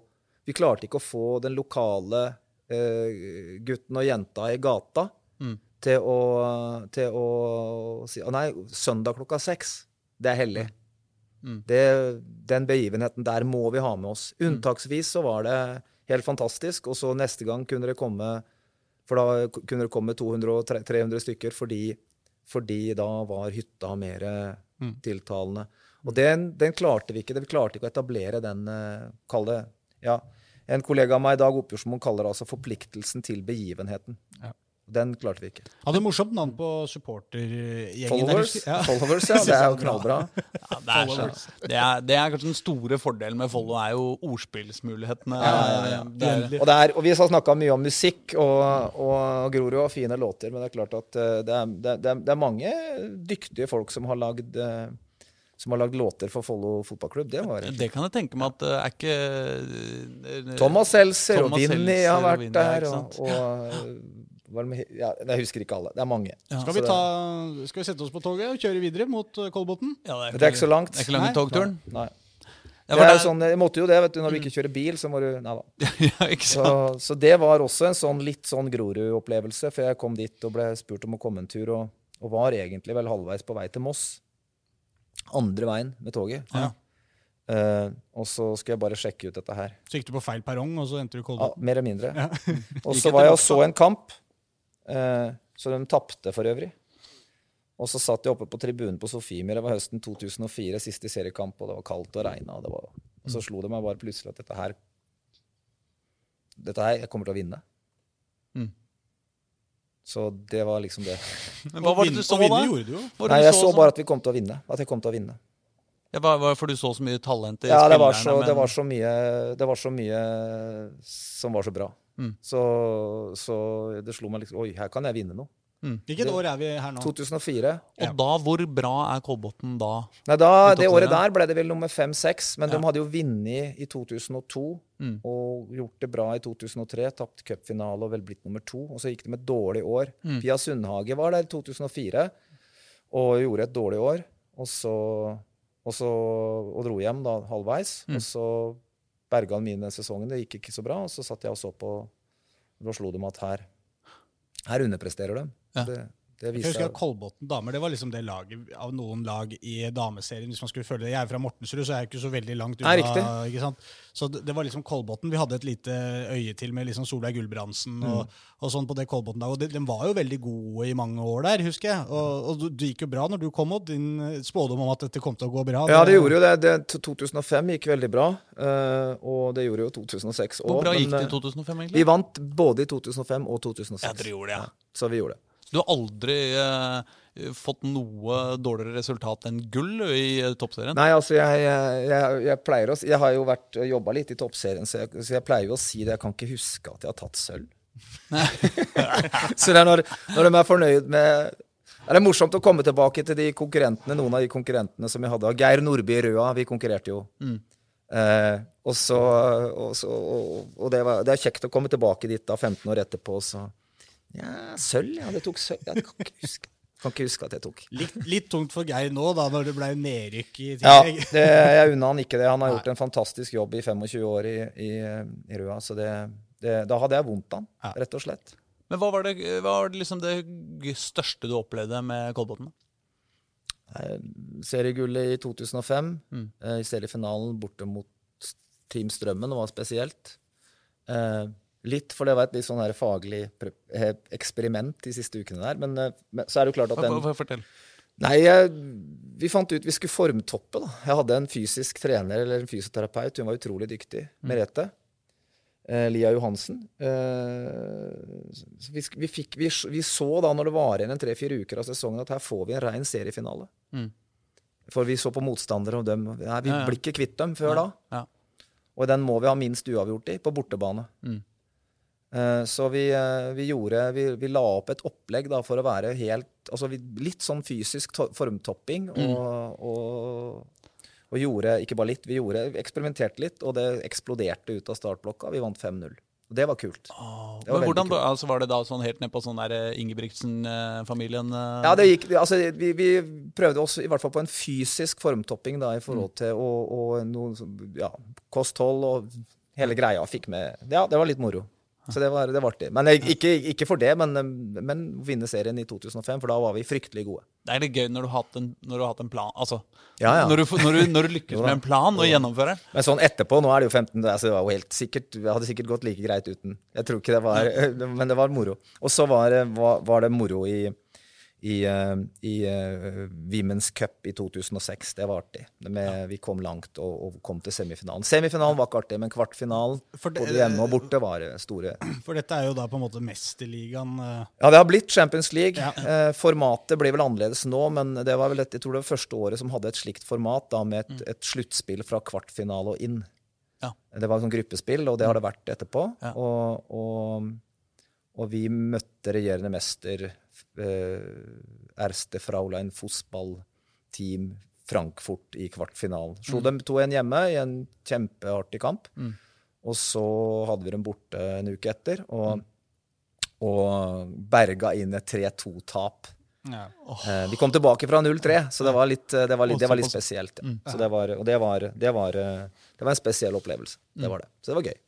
vi klarte ikke å få den lokale eh, gutten og jenta i gata Mm. til, å, til å si Å nei, søndag klokka seks. Det er hellig. Mm. Det, den begivenheten der må vi ha med oss. Unntaksvis så var det helt fantastisk, og så neste gang kunne det komme For da kunne det komme 200-300 stykker fordi, fordi da var hytta mer Mm. tiltalende. Og den, den klarte vi ikke. Vi klarte ikke å etablere den eh, Kall det ja, En kollega av meg, Dag Oppjordsmoen, kaller det altså forpliktelsen til begivenheten. Ja. Den klarte vi ikke. Hadde morsomt navn på supportergjengen. Followers. Ja. followers ja, det er jo knallbra. Ja, det, er så, det, er, det er kanskje den store fordelen med Follo, er jo ordspillsmulighetene. Ja, ja, ja. Det er, Og, det er, og vi har snakka mye om musikk, og, og Grorud har fine låter, men det er klart at eh, det er, det er, det er mange dyktige folk som har lagd eh, som har lagd låter for Follo fotballklubb. Det var det kan jeg tenke meg at det er ikke eh, Thomas Seltzer og Vinni har vært Vinnie, der. Og, og var med, ja, jeg husker ikke alle. Det er mange. Ja. Skal, vi ta, skal vi sette oss på toget og kjøre videre mot eh, Kolbotn? ja, Det er ikke så langt. Det er ikke langt togturen. Nei. Ja, Det er jo sånn, jeg måtte jo det, vet du. Når du ikke kjører bil, så må du Nei da. ja, Så, så det var også en sånn litt sånn Grorud-opplevelse. For jeg kom dit og ble spurt om å komme en tur, og, og var egentlig vel halvveis på vei til Moss. Andre veien med toget. Ja. Uh, og så skulle jeg bare sjekke ut dette her. Så gikk du på feil perrong, og så endte du i Ja, mer eller mindre. Ja. og så var jeg og så en kamp. uh, så de tapte for øvrig. Og så satt jeg oppe på tribunen på Sofiemyr. Det var høsten 2004, siste seriekamp, og det var kaldt og regna. Og, var- og så slo det meg bare plutselig at dette her Dette her, jeg kommer til å vinne. Mm. Så det var liksom det. Men hva var det du så da? det Nei, jeg så bare at vi kom til å vinne. At jeg kom til å vinne. Ja, Hvorfor du så så mye talent i Ja, det var, spillerne, det, men- var det var så mye som var så bra. Mm. Så, så det slo meg liksom Oi, her kan jeg vinne noe. Hvilket år er vi her nå? 2004. Og da, hvor bra er Kolbotn da? Nei, da, Det året der ble det vel nummer fem-seks, men Ja. de hadde jo vunnet i 2002 Mm. og gjort det bra i 2003. Tapt cupfinale og vel blitt nummer to. Og så gikk det med et dårlig år. Mm. Pia Sundhage var der i 2004 og gjorde et dårlig år. Og så, og så og dro hjem da halvveis. Mm. Og så berga han mine sesongen. Det gikk ikke så bra. Og så satt jeg og så på og slo dem at her, her underpresterer de. Ja. Det, det Jeg husker at Kolbotn damer det var liksom det laget av noen lag i dameserien. hvis man skulle følge det. Jeg er fra Mortensrud, så jeg er ikke så veldig langt unna. Ikke sant? Så det, det var liksom Kolbotn. Vi hadde et lite øye til med liksom Solveig Gulbrandsen og, og sånn på det Kolbotn-laget. Og de, de var jo veldig gode i mange år der, husker jeg. Og, og det gikk jo bra når du kom opp. Din eh, spådom om at dette kom til å gå bra. Ja, det gjorde jo det. det 2005 gikk veldig bra, eh, og det gjorde jo 2006 òg. Hvor bra gikk det i 2005, egentlig? Vi vant både i 2005 og 2006. Ja, dere gjorde det, ja. Så vi gjorde det. Du har aldri eh, fått noe dårligere resultat enn gull i eh, toppserien? Nei, altså, jeg, jeg, jeg, pleier å Jeg har jo vært jobba litt i toppserien, så så jeg pleier jo å si det. Jeg kan ikke huske at jeg har tatt sølv. så det er når, når de er fornøyd med det er morsomt å komme tilbake til de konkurrentene, noen av de konkurrentene som vi hadde. Geir Nordby i Røa, vi konkurrerte jo. Mm. Eh, og så, og, så, og, og det, var, det er kjekt å komme tilbake dit da, 15 år etterpå. Så ja, sølv, ja. Det tok sølv. Ja, det kan ikke huske. Kan ikke huske at jeg tok. Litt, litt tungt for Geir nå, da, når det ble nedrykk i Ja, det, jeg unna han ikke det. Han har gjort en fantastisk jobb i 25 år i, i, i Røa. Så det, det, da hadde jeg vondt av han, Ja. rett og slett. Men hva var det, hva var det, liksom det største du opplevde med Kolbotn? Eh, Seriegullet i 2005, Mm. eh, i seriefinalen borte mot Team Strømmen, det var spesielt. Eh, litt, for det var et litt sånn her faglig eksperiment de siste ukene der. Men, eh, men så er det jo klart at den hva- Fortell. Nei, jeg, vi fant ut vi skulle formtoppe. da. Jeg hadde en fysisk trener eller en fysioterapeut. Hun var utrolig dyktig. Merete. Eh, Lia Johansen. Eh, vi, vi, fikk, vi, vi så da når det var igjen en tre-fire uker av sesongen, at her får vi en rein seriefinale. Mm. For vi så på motstandere, og dem, nei, vi Ja, ja. blir ikke kvitt dem før da. Ja. Og den må vi ha minst uavgjort i, på bortebane. Mm. Eh, Så vi, eh, vi gjorde vi, vi la opp et opplegg da for å være helt altså Litt sånn fysisk to formtopping. Mm. Og, og, og gjorde ikke bare litt, vi gjorde, eksperimenterte litt, og det eksploderte ut av startblokka. Vi vant 5-0. Og det var kult. Oh, Det var men hvordan, kult. altså, Var det da sånn helt ned på sånn eh, Ingebrigtsen-familien? Ja, det gikk, altså, vi, vi prøvde oss i hvert fall på en fysisk formtopping da, i forhold til å, og noe sånn, ja, kosthold og hele greia fikk med Ja, det var litt moro. Så det var, det var artig. Men jeg, ikke, ikke for det, men, men vinne serien i 2005, for da var vi fryktelig gode. Det er litt gøy når du har hatt en, har hatt en plan. Altså, Ja, ja. Når, du, når, du, når du lykkes med en plan og gjennomfører den. Men sånn etterpå, nå er det jo 15, altså det var jo helt sikkert, hadde sikkert gått like greit uten. Jeg tror ikke det var, men det var moro. Og så var, var, var det moro i, i, eh, i eh, Women's Cup i 2006. Det var artig. Med, Vi kom langt og, og kom til semifinalen. Semifinalen var ikke artig, men kvartfinalen, det- både hjemme og borte, var det store. For dette er jo da på en måte mesterligaen. eh, Ja, det har blitt Champions League. Ja. Eh, formatet blir vel annerledes nå, men det var vel et, jeg tror det var første året som hadde et slikt format, da, med et, et sluttspill fra kvartfinale og inn. Ja. Det var sånn gruppespill, og det har det vært etterpå. Ja. Og, og, og vi møtte regjerende mester eh, Erste Fraulein Fußball-team Frankfurt i kvartfinalen. Slo dem 2-1 hjemme i en kjempeartig kamp. Mm. Og så hadde vi dem borte en uke etter. og og berga inn et 3-2-tap. ja. Oh. vi kom tilbake fra 0-3, så det var litt, eh, det var litt, det var litt spesielt. Ja. Mm. Så det var, og det var, det, var, eh, det var en spesiell opplevelse. Det var det. Så det var gøy.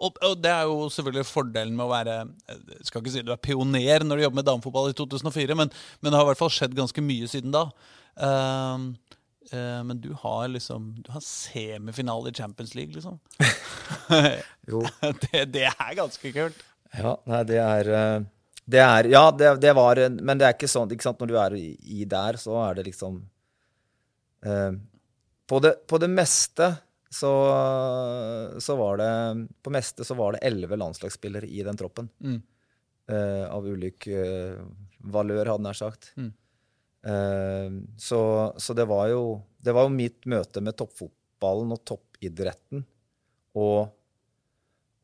Og, og det er jo selvfølgelig fordelen med å være Jeg skal ikke si du er pioner når du jobber med damefotball i 2004, men, men det har i hvert fall skjedd ganske mye siden da. Uh, uh, men du har liksom Du har semifinale i Champions League, liksom. Jo. det, det er ganske kult. Ja, nei, det er eh, Det er Ja, det, det var Men det er ikke sånn ikke sant, Når du er i, i der, så er det liksom uh, på, det, på det meste så, så var det På meste så var det elleve landslagsspillere i den troppen. Mm. Uh, av ulik uh, valør, hadde jeg nær sagt. Mm. Uh, så, så det var jo Det var jo mitt møte med toppfotballen og toppidretten. Og,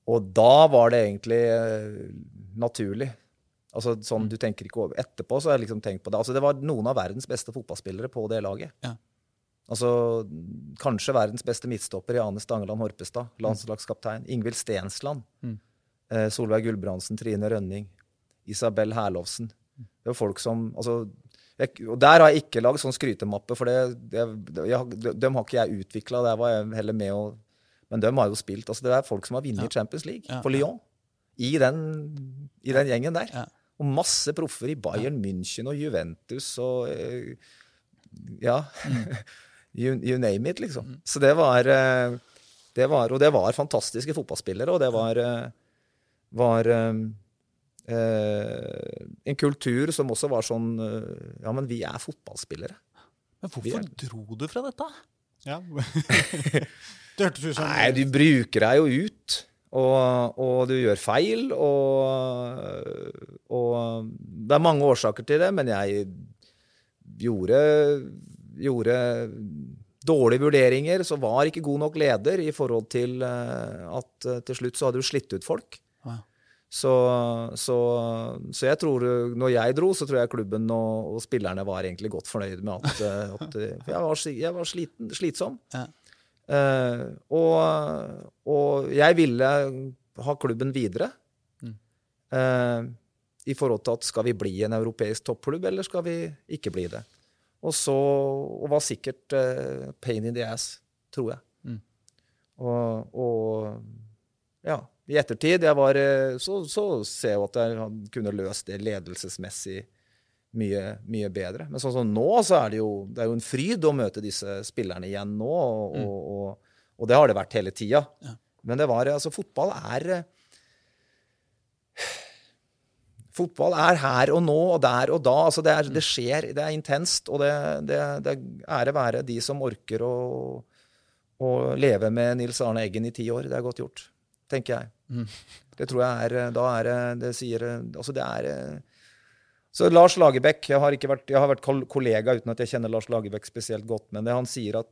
og da var det egentlig eh, naturlig. Altså sånn du tenker ikke over Etterpå så har jeg liksom tenkt på det. Altså det var noen av verdens beste fotballspillere på det laget. Ja. Altså kanskje verdens beste midtstopper i Ane Stangeland Horpestad, landslagskaptein. Ingvild Stensland. Mm. Eh, Solveig Gulbrandsen, Trine Rønning. Isabel Herlovsen. Det var folk som altså, jeg, Og der har jeg ikke lagd sånn skrytemappe, for det, det, jeg, de, dem har ikke jeg utvikla. Der var jeg heller med Men dem har jo spilt. altså Det er folk som har vunnet Champions League Ja, for ja. Lyon. I den, I den gjengen der. Ja. Og masse proffer i Bayern München og Juventus og eh, Ja. you, you name it, liksom. Så det var, eh, det var Og det var fantastiske fotballspillere, og det var, eh, var eh, eh, en kultur som også var sånn Ja, men vi er fotballspillere. Men hvorfor er- dro du fra dette? ja. det hørtes ut som Nei, du bruker deg jo ut. Og, og du gjør feil, og, og Det er mange årsaker til det, men jeg gjorde, gjorde dårlige vurderinger, så var ikke god nok leder i forhold til eh, at eh, til slutt så hadde du slitt ut folk. Ja. Så, så, så jeg tror Når jeg dro, så tror jeg klubben og, og spillerne var egentlig godt fornøyd med at, eh, at for jeg var, jeg var sliten, slitsom. Ja. Uh, og, og jeg ville ha klubben videre. Mm. Uh, I forhold til at skal vi bli en europeisk toppklubb, eller skal vi ikke bli det? Og så og var sikkert uh, pain in the ass, tror jeg. Mm. Og, og ja, i ettertid jeg var, eh, så, så ser jeg jo at jeg kunne løst det ledelsesmessig mye, mye bedre. Men sånn som nå, så er det jo, det er jo en fryd å møte disse spillerne igjen nå. Og, og, og, og det har det vært hele tida. Ja. Men det var, altså, fotball er eh, Fotball er her og nå og der og da. altså Det, er, det skjer, det er intenst. Og det, det, det er ære være de som orker å, å leve med Nils Arne Eggen i ti år. Det er godt gjort, tenker jeg. Mm. Det tror jeg er Da er det Det sier Altså, det er så Lars Lagerbäck jeg jeg har vært kollega uten at jeg kjenner Lars Lagerbäck spesielt godt, men det han sier at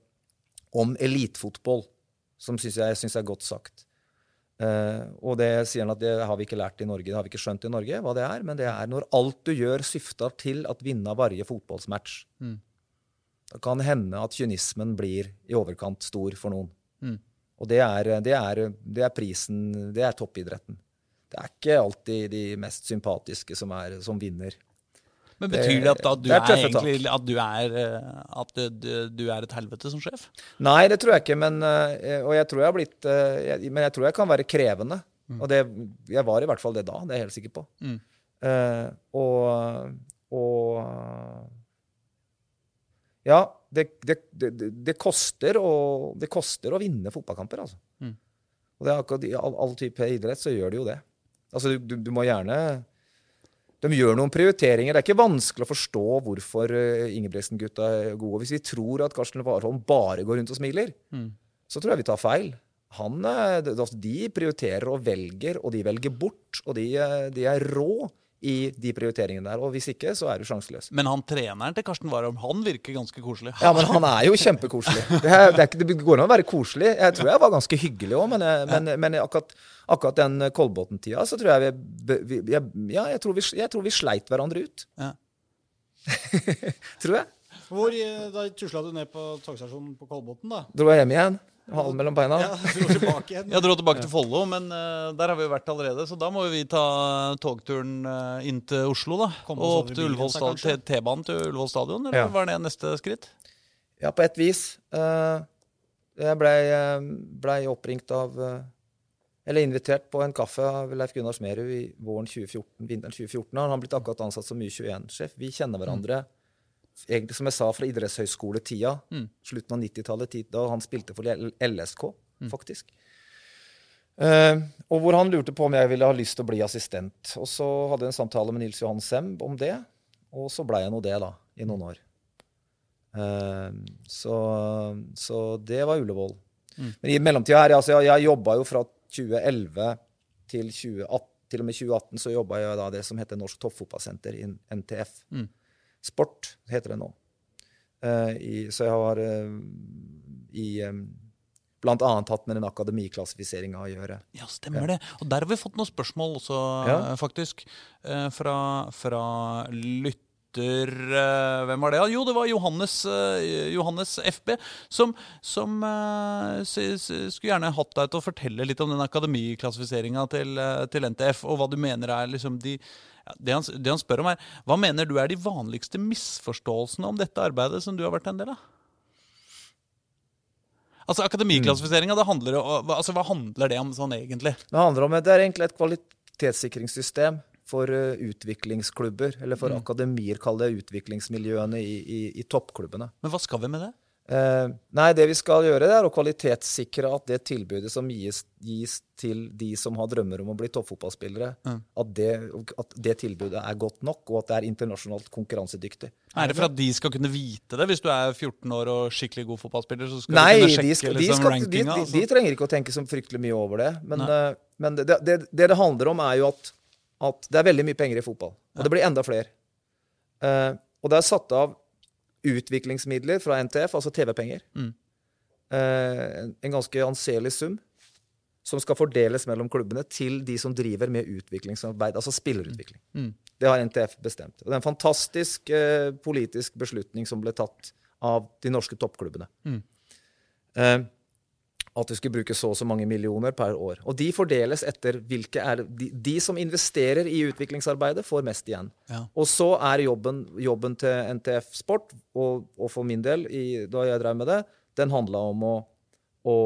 om elitefotball, som synes jeg syns er godt sagt eh, Og det sier han at det har vi ikke lært i Norge, det har vi ikke skjønt i Norge hva det er, men det er når alt du gjør, syfter til at vinne varje fotballsmatch. Mm. Da kan hende at kynismen blir i overkant stor for noen. Mm. Og det er, det, er, det er prisen Det er toppidretten. Det er ikke alltid de mest sympatiske som, er, som vinner. Men Betyr det at da du er er, egentlig at du er, eh, at du, du, er et helvete som sjef? Nei, det tror jeg ikke. Men, eh, og jeg tror jeg blitt eh, jeg, Men jeg tror jeg kan være krevende. Og det, jeg var i hvert fall det da. Det er jeg helt sikker på. Mm. Uh, og, og Ja, det, det, det, det- det, koster å, det koster å vinne fotballkamper, altså. Mm. Og i all, all type idrett så gjør det jo det. Altså, du, du, du må gjerne De gjør noen prioriteringer. Det er ikke vanskelig å forstå hvorfor uh, Ingebrigtsen-gutta er gode. Hvis vi tror at Karsten Warholm bare går rundt og smiler, Mm. så tror jeg vi tar feil. Han, eh, de prioriterer og velger, og de velger bort. Og de, eh, de er rå i de prioriteringene der. Og hvis ikke, så er du sjanseløs. Men han treneren til Karsten Warholm, han virker ganske koselig. Ja, men han er jo kjempekoselig. Det, er, det, er ikke, det går an å være koselig. Jeg tror jeg var ganske hyggelig òg, men, men, men akkurat, akkurat den Kolbotn-tida så tror jeg vi, vi, vi jeg, Ja, jeg tror, vi, jeg tror vi sleit hverandre ut. Ja. tror jeg. Hvor, eh, da tusla du ned på togstasjonen på Kolbotn, da? Dro jeg hjem igjen. Halen mellom beina. Ja, dro tilbake igjen. Jeg dro tilbake til Follo, men uh, der har vi jo vært allerede. Så da må vi ta togturen uh, inn til Oslo, da. Kom Og opp til T-banen til Ullevål stadion, eller Ja. var det neste skritt? Ja, på et vis. Uh, jeg blei ble oppringt av Eller invitert på en kaffe av Leif Gunnar Smerud i våren 2014, vinteren 2014. Han har blitt akkurat ansatt som U21-sjef. Vi kjenner hverandre egentlig, som jeg sa, fra idrettshøyskoletida. Mm. Slutten av 90-tallet, da han spilte for LSK, LSK, faktisk. Uh, og hvor han lurte på om jeg ville ha lyst til å bli assistent. Og så hadde jeg en samtale med Nils Johan Semb om det, og så blei jeg nå det, da, i noen år. Uh, så, så det var Ullevål. Mm. Men i mellomtida her, altså, jeg, jeg jobba jo fra 2011 til 2018. Til og med 2018 så jobba jeg da det som heter Norsk Toppfotballsenter, i NTF. Mm. Sport heter det nå. Eh, i, så jeg har eh, i annet hatt med den akademiklassifiseringa å gjøre. Ja, stemmer det. Og der har vi fått noen spørsmål også, Ja. eh, faktisk. Fra, fra lytter Hvem var det? Jo, det var Johannes, Johannes FB, som, som skulle gjerne hatt deg til å fortelle litt om den akademiklassifiseringa til, til NTF, og hva du mener er liksom de ja, det, han, det han spør om, er hva mener du er de vanligste misforståelsene om dette arbeidet som du har vært en del av? Altså Akademiklassifiseringa, altså, hva handler det om sånn egentlig? Det handler om det er egentlig et kvalitetssikringssystem for eh, utviklingsklubber, eller for akademier, kall det utviklingsmiljøene i, i, i toppklubbene. Men hva skal vi med det? Eh, nei, det vi skal gjøre, det er å kvalitetssikre at det tilbudet som gis, gis til de som har drømmer om å bli toppfotballspillere, Mm. at, det, at det tilbudet er godt nok, og at det er internasjonalt konkurransedyktig. Er det for at de skal kunne vite det? Hvis du er 14 år og skikkelig god fotballspiller, så skal Nei, du kunne sjekke skal, de, liksom, skal, de, rankinga? de, altså. de trenger ikke å tenke så fryktelig mye over det. Men, eh, men det, det, det det handler om, er jo at, at det er veldig mye penger i fotball. Og det blir enda flere. Uh, og det er satt av utviklingsmidler fra NTF, altså TV-penger. Mm. Eh, en, en ganske anselig sum. Som skal fordeles mellom klubbene til de som driver med utviklingsarbeid, altså spillerutvikling. Mm. Det har NTF bestemt. Og det er en fantastisk eh, politisk beslutning som ble tatt av de norske toppklubbene. Mm. Eh, at vi skulle bruke så og så mange millioner per år. Og de fordeles etter hvilke er de, de som investerer i utviklingsarbeidet, får mest igjen. Ja. Og så er jobben, jobben til NTF Sport, og, og for min del, i, da jeg drev med det, den handla om å, å,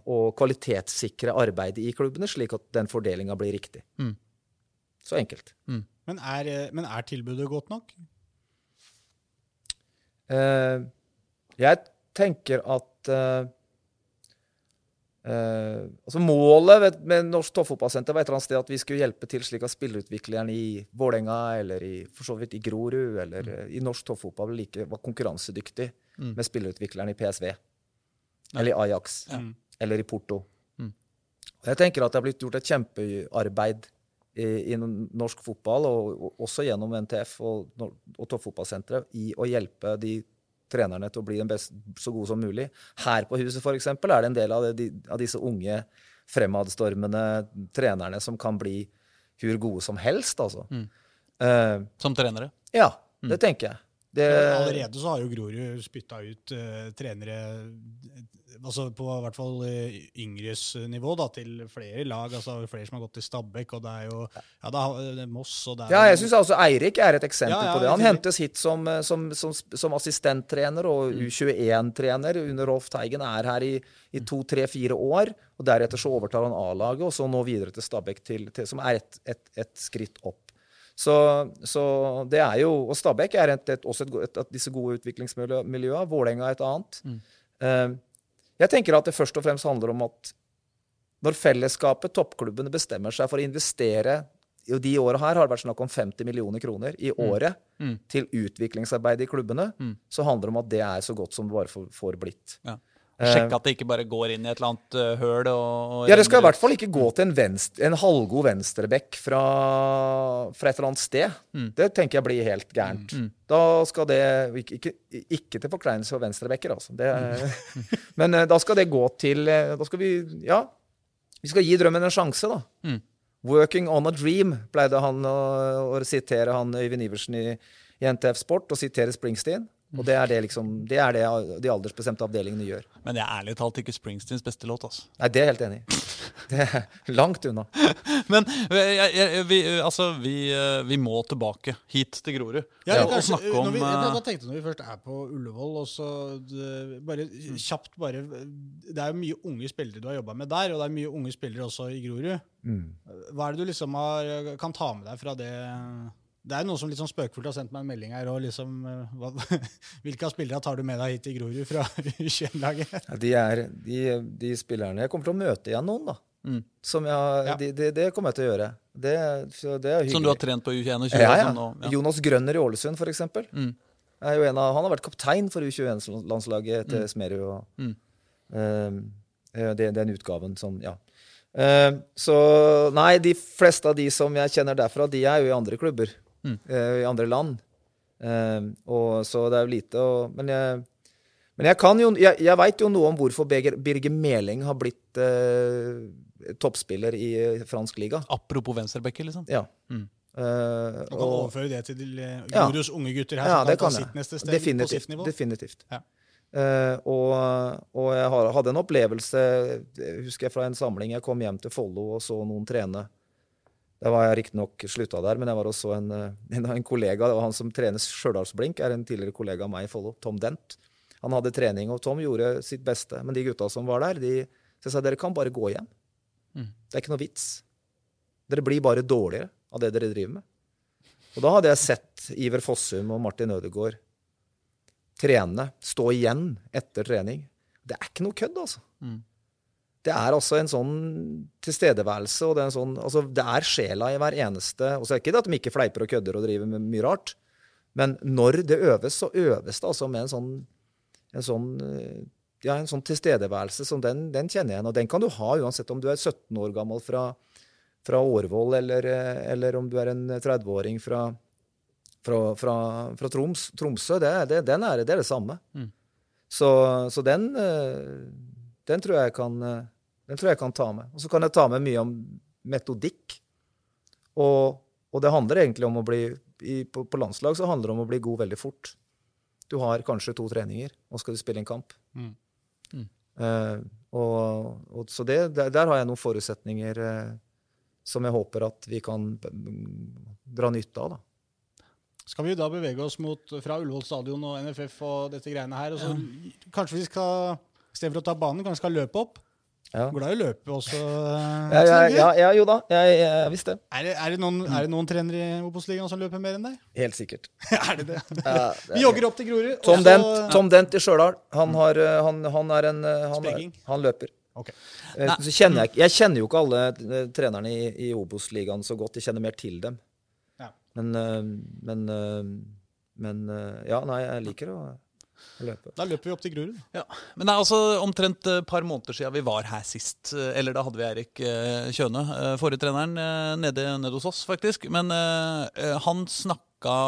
å kvalitetssikre arbeidet i klubbene, slik at den fordelinga blir riktig. Mm. Så enkelt. Men er, men er tilbudet godt nok? Eh, jeg tenker at eh, eh, altså Målet ved, med Norsk Toppfotballsenter var et eller annet sted at vi skulle hjelpe til slik at spillerutvikleren i Vålerenga eller i, for så vidt i Grorud eller mm. i norsk toppfotball like, var konkurransedyktig Mm. med spillerutvikleren i PSV. Eller i Ajax. Ja. Eller i Porto. Mm. Og Jeg tenker at det har blitt gjort et kjempearbeid i, i norsk fotball, og, og også gjennom NTF og, og Toppfotballsenteret, i å hjelpe de trenerne til å bli den best, så gode som mulig. Her på huset for eksempel, er det en del av, de, av disse unge, fremadstormende trenerne som kan bli hvor gode som helst. Altså. Mm. Uh, Som trenere. ja, det tenker jeg. Det, Allerede så har jo Grorud spytta ut uh, trenere altså på hvert fall eh, yngres nivå da, til flere lag. altså Flere som har gått til Stabæk, og det er jo ja, det er, er Moss og det er ja, jeg syns altså Eirik er et eksempel Ja, ja, på det. Han hentes hit som, eh, som, som, som assistenttrener og U21-trener under Rolf Teigen. Er her i, i to, tre, fire år. og Deretter så overtar han A-laget, og så nå videre til Stabæk, til, til, som er et, et, et skritt opp. Så, så det er jo, Og Stabæk er et, et, også et, et disse gode utviklingsmiljøene. Vålerenga er et annet. Eh, jeg tenker at det først og fremst handler om at når fellesskapet, toppklubbene, bestemmer seg for å investere i de åra her har det vært snakk om 50 millioner kroner i året Mm. til utviklingsarbeid i klubbene, Mm. så handler det om at det er så godt som det bare får, får blitt. Ja. Eh, Sjekke at det ikke bare går inn i et eller annet uh, høl. Og, og Ja, Det skal i hvert fall ikke gå til en, venstre, en halvgod venstrebekk fra, fra et eller annet sted. Mm. Det tenker jeg blir helt gærent. Mm. Da skal det Ikke, ikke, til forkleinelse for venstrebekker, altså. Det, Mm. men eh, da skal det gå til eh, Da skal vi Ja, vi skal gi drømmen en sjanse, da. Mm. 'Working on a dream', pleide han å, å sitere han Øyvind Iversen i, i NTF Sport, og sitere Springsteen. Og det er det liksom, det er det de aldersbestemte avdelingene gjør. Men det er ærlig talt ikke Springsteens beste låt. altså. Nei, det er jeg helt enig i. Det er langt unna. Men eh, jeg, jeg, vi, eh, altså, vi, eh, vi må tilbake hit til Grorud Ja, og kanskje, snakke om når vi, jeg tenkte når vi først er på Ullevål og så det, bare kjapt bare, Det er jo mye unge spillere du har jobba med der, og det er mye unge spillere også i Grorud. Hva er det du liksom har, kan ta med deg fra det? Det er noen som litt sånn spøkefullt har sendt meg en melding her. og liksom, eh, hva, Hvilke av spillere tar du med deg hit til Grorud fra U21-laget? Ja, de, er, de, de spillerne Jeg kommer til å møte igjen noen, da. Mm. Som jeg, Ja. de, de, det kommer jeg til å gjøre. Det, så det er. Som du har trent på U21 og 20? ja, ja. sånn, og, ja. Jonas Grønner i Ålesund, for eksempel. Mm. Jo en av, han har vært kaptein for U21-landslaget til Smerud. Og, Mm. Uh, det, den utgaven som Ja. Uh, så nei, de fleste av de som jeg kjenner derfra, de er jo i andre klubber. Mm. uh, I andre land. Uh, og så det er jo lite å Men jeg men jeg, kan jo, jeg, jeg veit jo noe om hvorfor Birger, Meling har blitt uh, toppspiller i fransk liga. Apropos venstrebacker, liksom. Ja. Mm. Eh, Du kan og, overføre det til Jorios Ja. Unge gutter her, ja, som det kan kan ta jeg. sitt neste steg på Definitivt. Definitivt. Ja. Uh, og, og jeg hadde en opplevelse husker jeg fra en samling. Jeg kom hjem til Follo og så noen trene. Da var jeg riktignok slutta der, men jeg var også en, eh, en, en kollega. Det var han som trener Stjørdalsblink, er en tidligere kollega av meg i Follo, Tom Dent. Han hadde trening, og Tom gjorde sitt beste. Men de gutta som var der, de så jeg sa dere kan bare gå hjem. Mm. Det er ikke noe vits. Dere blir bare dårligere av det dere driver med. Og da hadde jeg sett Iver Fossum og Martin Ødegaard trene, stå igjen etter trening. Det er ikke noe kødd, altså. Mm. Det er altså en sånn tilstedeværelse, og det er, en sånn, altså det er sjela i hver eneste Og så er det ikke det at de ikke fleiper og kødder og driver med mye rart, men når det øves, så øves det altså med en sånn, en sånn eh, ja, en sånn tilstedeværelse som den, den kjenner jeg igjen. Og den kan du ha uansett om du er 17 år gammel fra, fra Årvoll, eller, eh, eller om du er en 30-åring fra, fra, fra, fra Troms, Tromsø. Det, det, den er, det er det samme. Mm. Så, så den, eh, den, tror jeg kan, den tror jeg kan ta med. Og så kan jeg ta med mye om metodikk. Og, og det handler egentlig om å bli i, på, på landslag så handler det om å bli god veldig fort. Du har kanskje to treninger, og skal du spille en kamp. Mm. Mm. Eh, og, og, så det, der, der har jeg noen forutsetninger eh, som jeg håper at vi kan mm, dra nytte av. da. Skal vi da bevege oss mot fra Ullevål stadion og NFF og dette greiene her? Og så Kanskje vi skal, istedenfor å ta banen, kanskje skal løpe opp? Ja. Glad i å løpe også. Ja, ja, ja, ja, jo da. Jeg, jeg visste det. Er, det, er, det noen, er det noen trenere i Obos-ligaen som løper mer enn deg? Helt sikkert. er det det? Det Vi er- jogger opp til Grorud. Tom også... Dent, Tom Dent i Stjørdal. Han, eh, han, han er en eh, han, han løper. Ok. Eh, Så kjenner jeg, jeg kjenner jo ikke alle eh, trenerne i, i Obos-ligaen så godt. Jeg kjenner mer til dem. Ja. Men, eh, men, eh, men eh, Ja, nei, jeg liker å. Da løper vi opp til Grorud. Ja. Men det er altså omtrent et par måneder siden vi var her sist. eh, Eller da hadde vi Erik eh, Kjøne, eh, forrige treneren, eh, nede, nede hos oss, faktisk. Men eh, eh, han snakka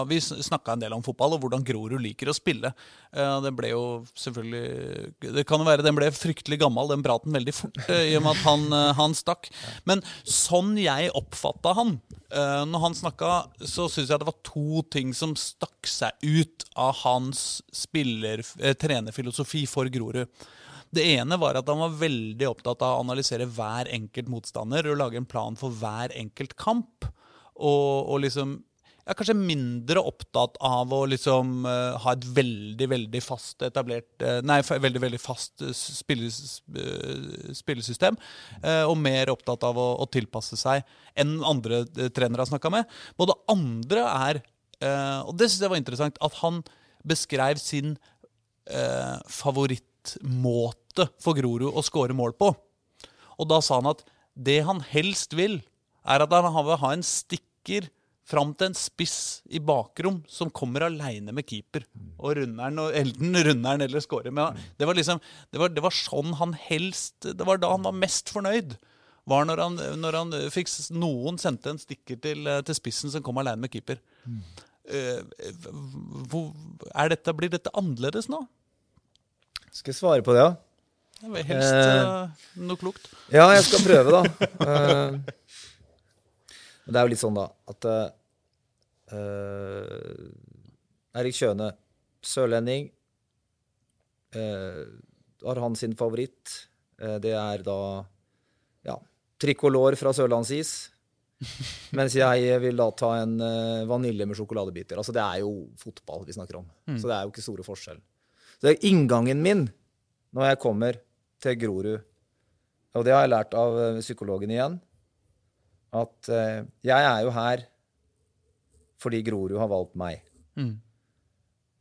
vi snakka en del om fotball og hvordan Grorud liker å spille. Eh, Det ble jo selvfølgelig Det kan jo være den ble fryktelig gammel, den praten, veldig fort, eh, i og med at han, eh, han stakk. Men sånn jeg oppfatta han når han snakka, så syns jeg det var to ting som stakk seg ut av hans spiller, trenerfilosofi for Grorud. Det ene var at han var veldig opptatt av å analysere hver enkelt motstander og lage en plan for hver enkelt kamp. Og, og liksom jeg er kanskje mindre opptatt av å liksom uh, ha et veldig, veldig fast etablert uh, Nei, veldig, veldig fast eh, spilles, uh, spillesystem. og mer opptatt av å, å tilpasse seg enn andre trenere har snakka med. Og det andre er, og det syns jeg var interessant, at han beskrev sin favorittmåte for Grorud å score mål på. Og da sa han at det han helst vil, er at han vil ha en stikker fram til en spiss i bakrom som kommer aleine med keeper. Og runderen, og Elden runder den eller scorer. Men det var liksom, det var, det var sånn han helst Det var da han var mest fornøyd. Var når han, når han fikk noen sendte en stikker til, eh, til spissen som kom aleine med keeper. Mm. hvor, dette, blir dette annerledes nå? Skal jeg svare på det, ja? Jeg vil helst Eh. eh, noe klokt. Ja, jeg skal prøve, da. Men det er jo litt sånn, da, at eh, Erik Kjøne, sørlending, uh, har han sin favoritt. Uh, det er da ja, trikolor fra sørlandsis. Mens jeg vil da ta en vanilje med sjokoladebiter. Altså, det er jo fotball vi snakker om. Så det er jo ikke store forskjell. Så det er inngangen min når jeg kommer til Grorud og det har jeg lært av psykologen igjen, at uh, jeg er jo her fordi Grorud har valgt meg. Mm.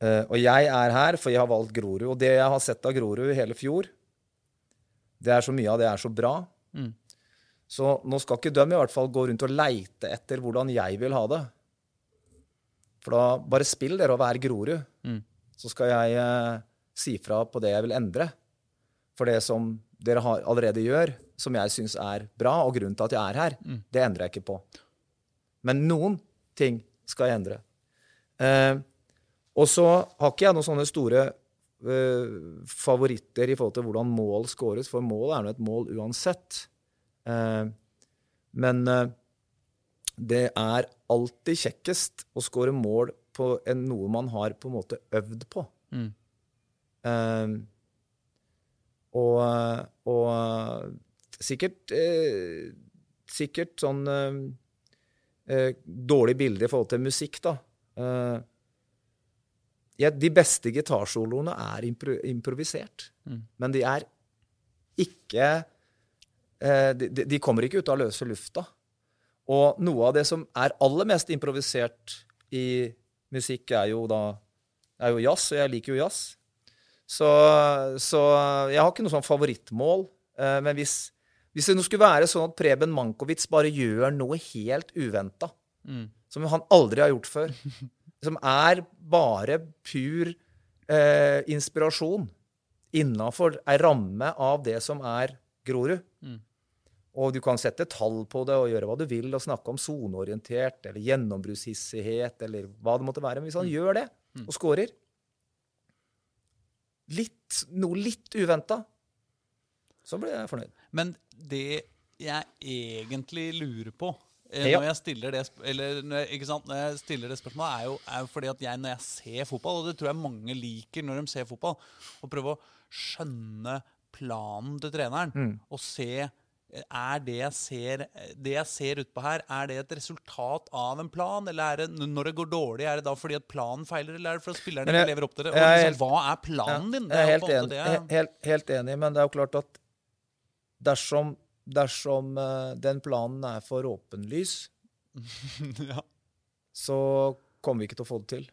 Uh, og jeg er her for jeg har valgt Grorud. Og det jeg har sett av Grorud i hele fjor, det er så mye av det er så bra. Mm. Så nå skal ikke de i hvert fall gå rundt og leite etter hvordan jeg vil ha det. For da bare spill dere og vær Grorud. Mm. Så skal jeg eh, si fra på det jeg vil endre. For det som dere har, allerede gjør, som jeg syns er bra, og grunnen til at jeg er her, Mm. det endrer jeg ikke på. Men noen ting skal jeg endre. Eh, og så har ikke jeg noen sånne store eh, favoritter i forhold til hvordan mål scores, for mål er nå et mål uansett. Eh, men eh, det er alltid kjekkest å score mål på en, noe man har på en måte øvd på. Mm. Eh, og, og sikkert eh, Sikkert sånn eh, eh, dårlig bilde i forhold til musikk, da. Eh, ja, de beste gitarsoloene er impro improvisert, Mm. men de er ikke eh, de, de- kommer ikke ut av løse lufta. Og noe av det som er aller mest improvisert i musikk, er jo da er jo jazz, og jeg liker jo jazz. Så, så jeg har ikke noe sånn favorittmål. eh, Men hvis, hvis det nå skulle være sånn at Preben Mankovic bare gjør noe helt uventa, Mm. som han aldri har gjort før, som er bare pur eh, inspirasjon innafor ei ramme av det som er Grorud. Mm. Og du kan sette tall på det og gjøre hva du vil, og snakke om soneorientert eller gjennombruddshissighet eller hva det måtte være. Men hvis han gjør det, og scorer litt, noe litt uventa, så blir jeg fornøyd. Men det jeg egentlig lurer på eh, Ja. når, jeg det, eller, når, jeg, når jeg stiller det spørsmålet, er jo, er jo fordi at jeg, når jeg ser fotball, og det tror jeg mange liker når de ser fotball, å prøve å skjønne planen til treneren. Mm. Og se er det jeg ser Det jeg ser utpå her, er det et resultat av en plan? Eller er det når det går dårlig, er det da fordi at planen feiler, eller er det fordi spillerne ikke lever opp til det? Og liksom, hva er planen din? Jeg er en helt enig, men det er jo klart at dersom, dersom eh, den planen er for åpenlys, ja. så kommer vi ikke til å få det til.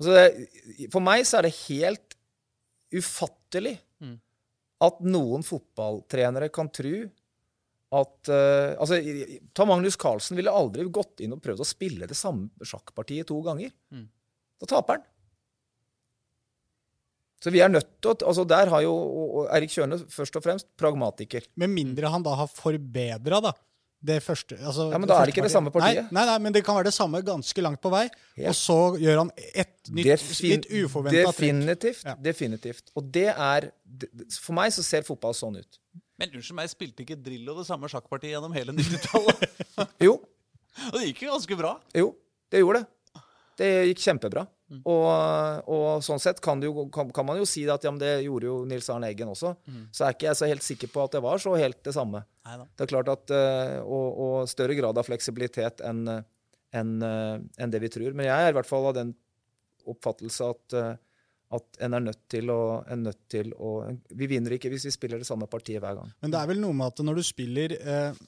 Altså det, for meg så er det helt ufattelig Mm. at noen fotballtrenere kan tro at uh, altså, Ta Magnus Carlsen ville aldri gått inn og prøvd å spille det samme sjakkpartiet to ganger. Mm. Da taper han. Så vi er nødt til å altså Der har jo Erik Kjørne først og fremst pragmatiker. Med mindre han da har forbedra det første altså, Ja, men da er det ikke det samme partiet. Nei, nei, nei, men det kan være det samme ganske langt på vei. Ja. Og så gjør han et nytt, Defin- litt uforventa trekk. Definitivt. Ja. Definitivt. Og det er For meg så ser fotball sånn ut. Men unnskyld meg, spilte ikke Drillo det samme sjakkpartiet gjennom hele 90-tallet? Jo, Og det gikk jo ganske bra. jo, det gjorde det. Det gikk kjempebra. Mm. Og, og sånn sett kan, det jo, kan, kan man jo si at ja, men det gjorde jo Nils Arne Eggen også. Mm. Så er ikke jeg så helt sikker på at det var så helt det samme. Neida. Det er klart at eh, og, og større grad av fleksibilitet enn en, enn, eh, det vi tror. Men jeg er i hvert fall av den oppfattelse at, eh, at en er nødt til å, en nødt til å Vi vinner ikke hvis vi spiller det samme partiet hver gang. Men det er vel noe med at når du spiller eh,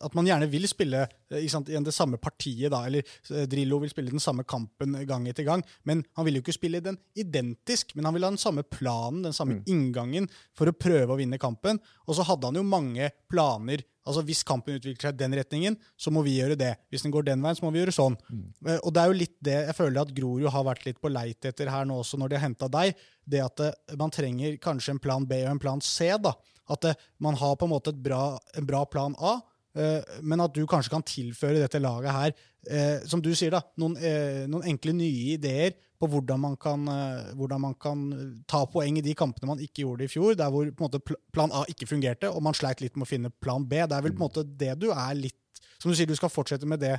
At man gjerne vil spille eh, sant, det samme partiet, da, eller eh, Drillo vil spille den samme kampen gang etter gang. Men han vil jo ikke spille den identisk, men han vil ha den samme planen, den samme inngangen, for å prøve å vinne kampen. Og så hadde han jo mange planer. Altså Hvis kampen utvikler seg i den retningen, så må vi gjøre det. Hvis den går den veien, så må vi gjøre sånn. Eh, Og det er jo litt det jeg føler at Grorud har vært litt på leit etter her nå også, når de har henta deg. Det at man trenger kanskje en plan B og en plan C. da. At man har på en måte et bra, en bra plan A, men at du kanskje kan tilføre dette laget her, eh, som du sier, da, noen, eh, noen enkle nye ideer på hvordan man, kan, eh, hvordan man kan ta poeng i de kampene man ikke gjorde i fjor, der hvor måte plan A ikke fungerte, og man sleit litt med å finne plan B. Det er vel på en måte det du er litt Som du sier, du skal fortsette med det,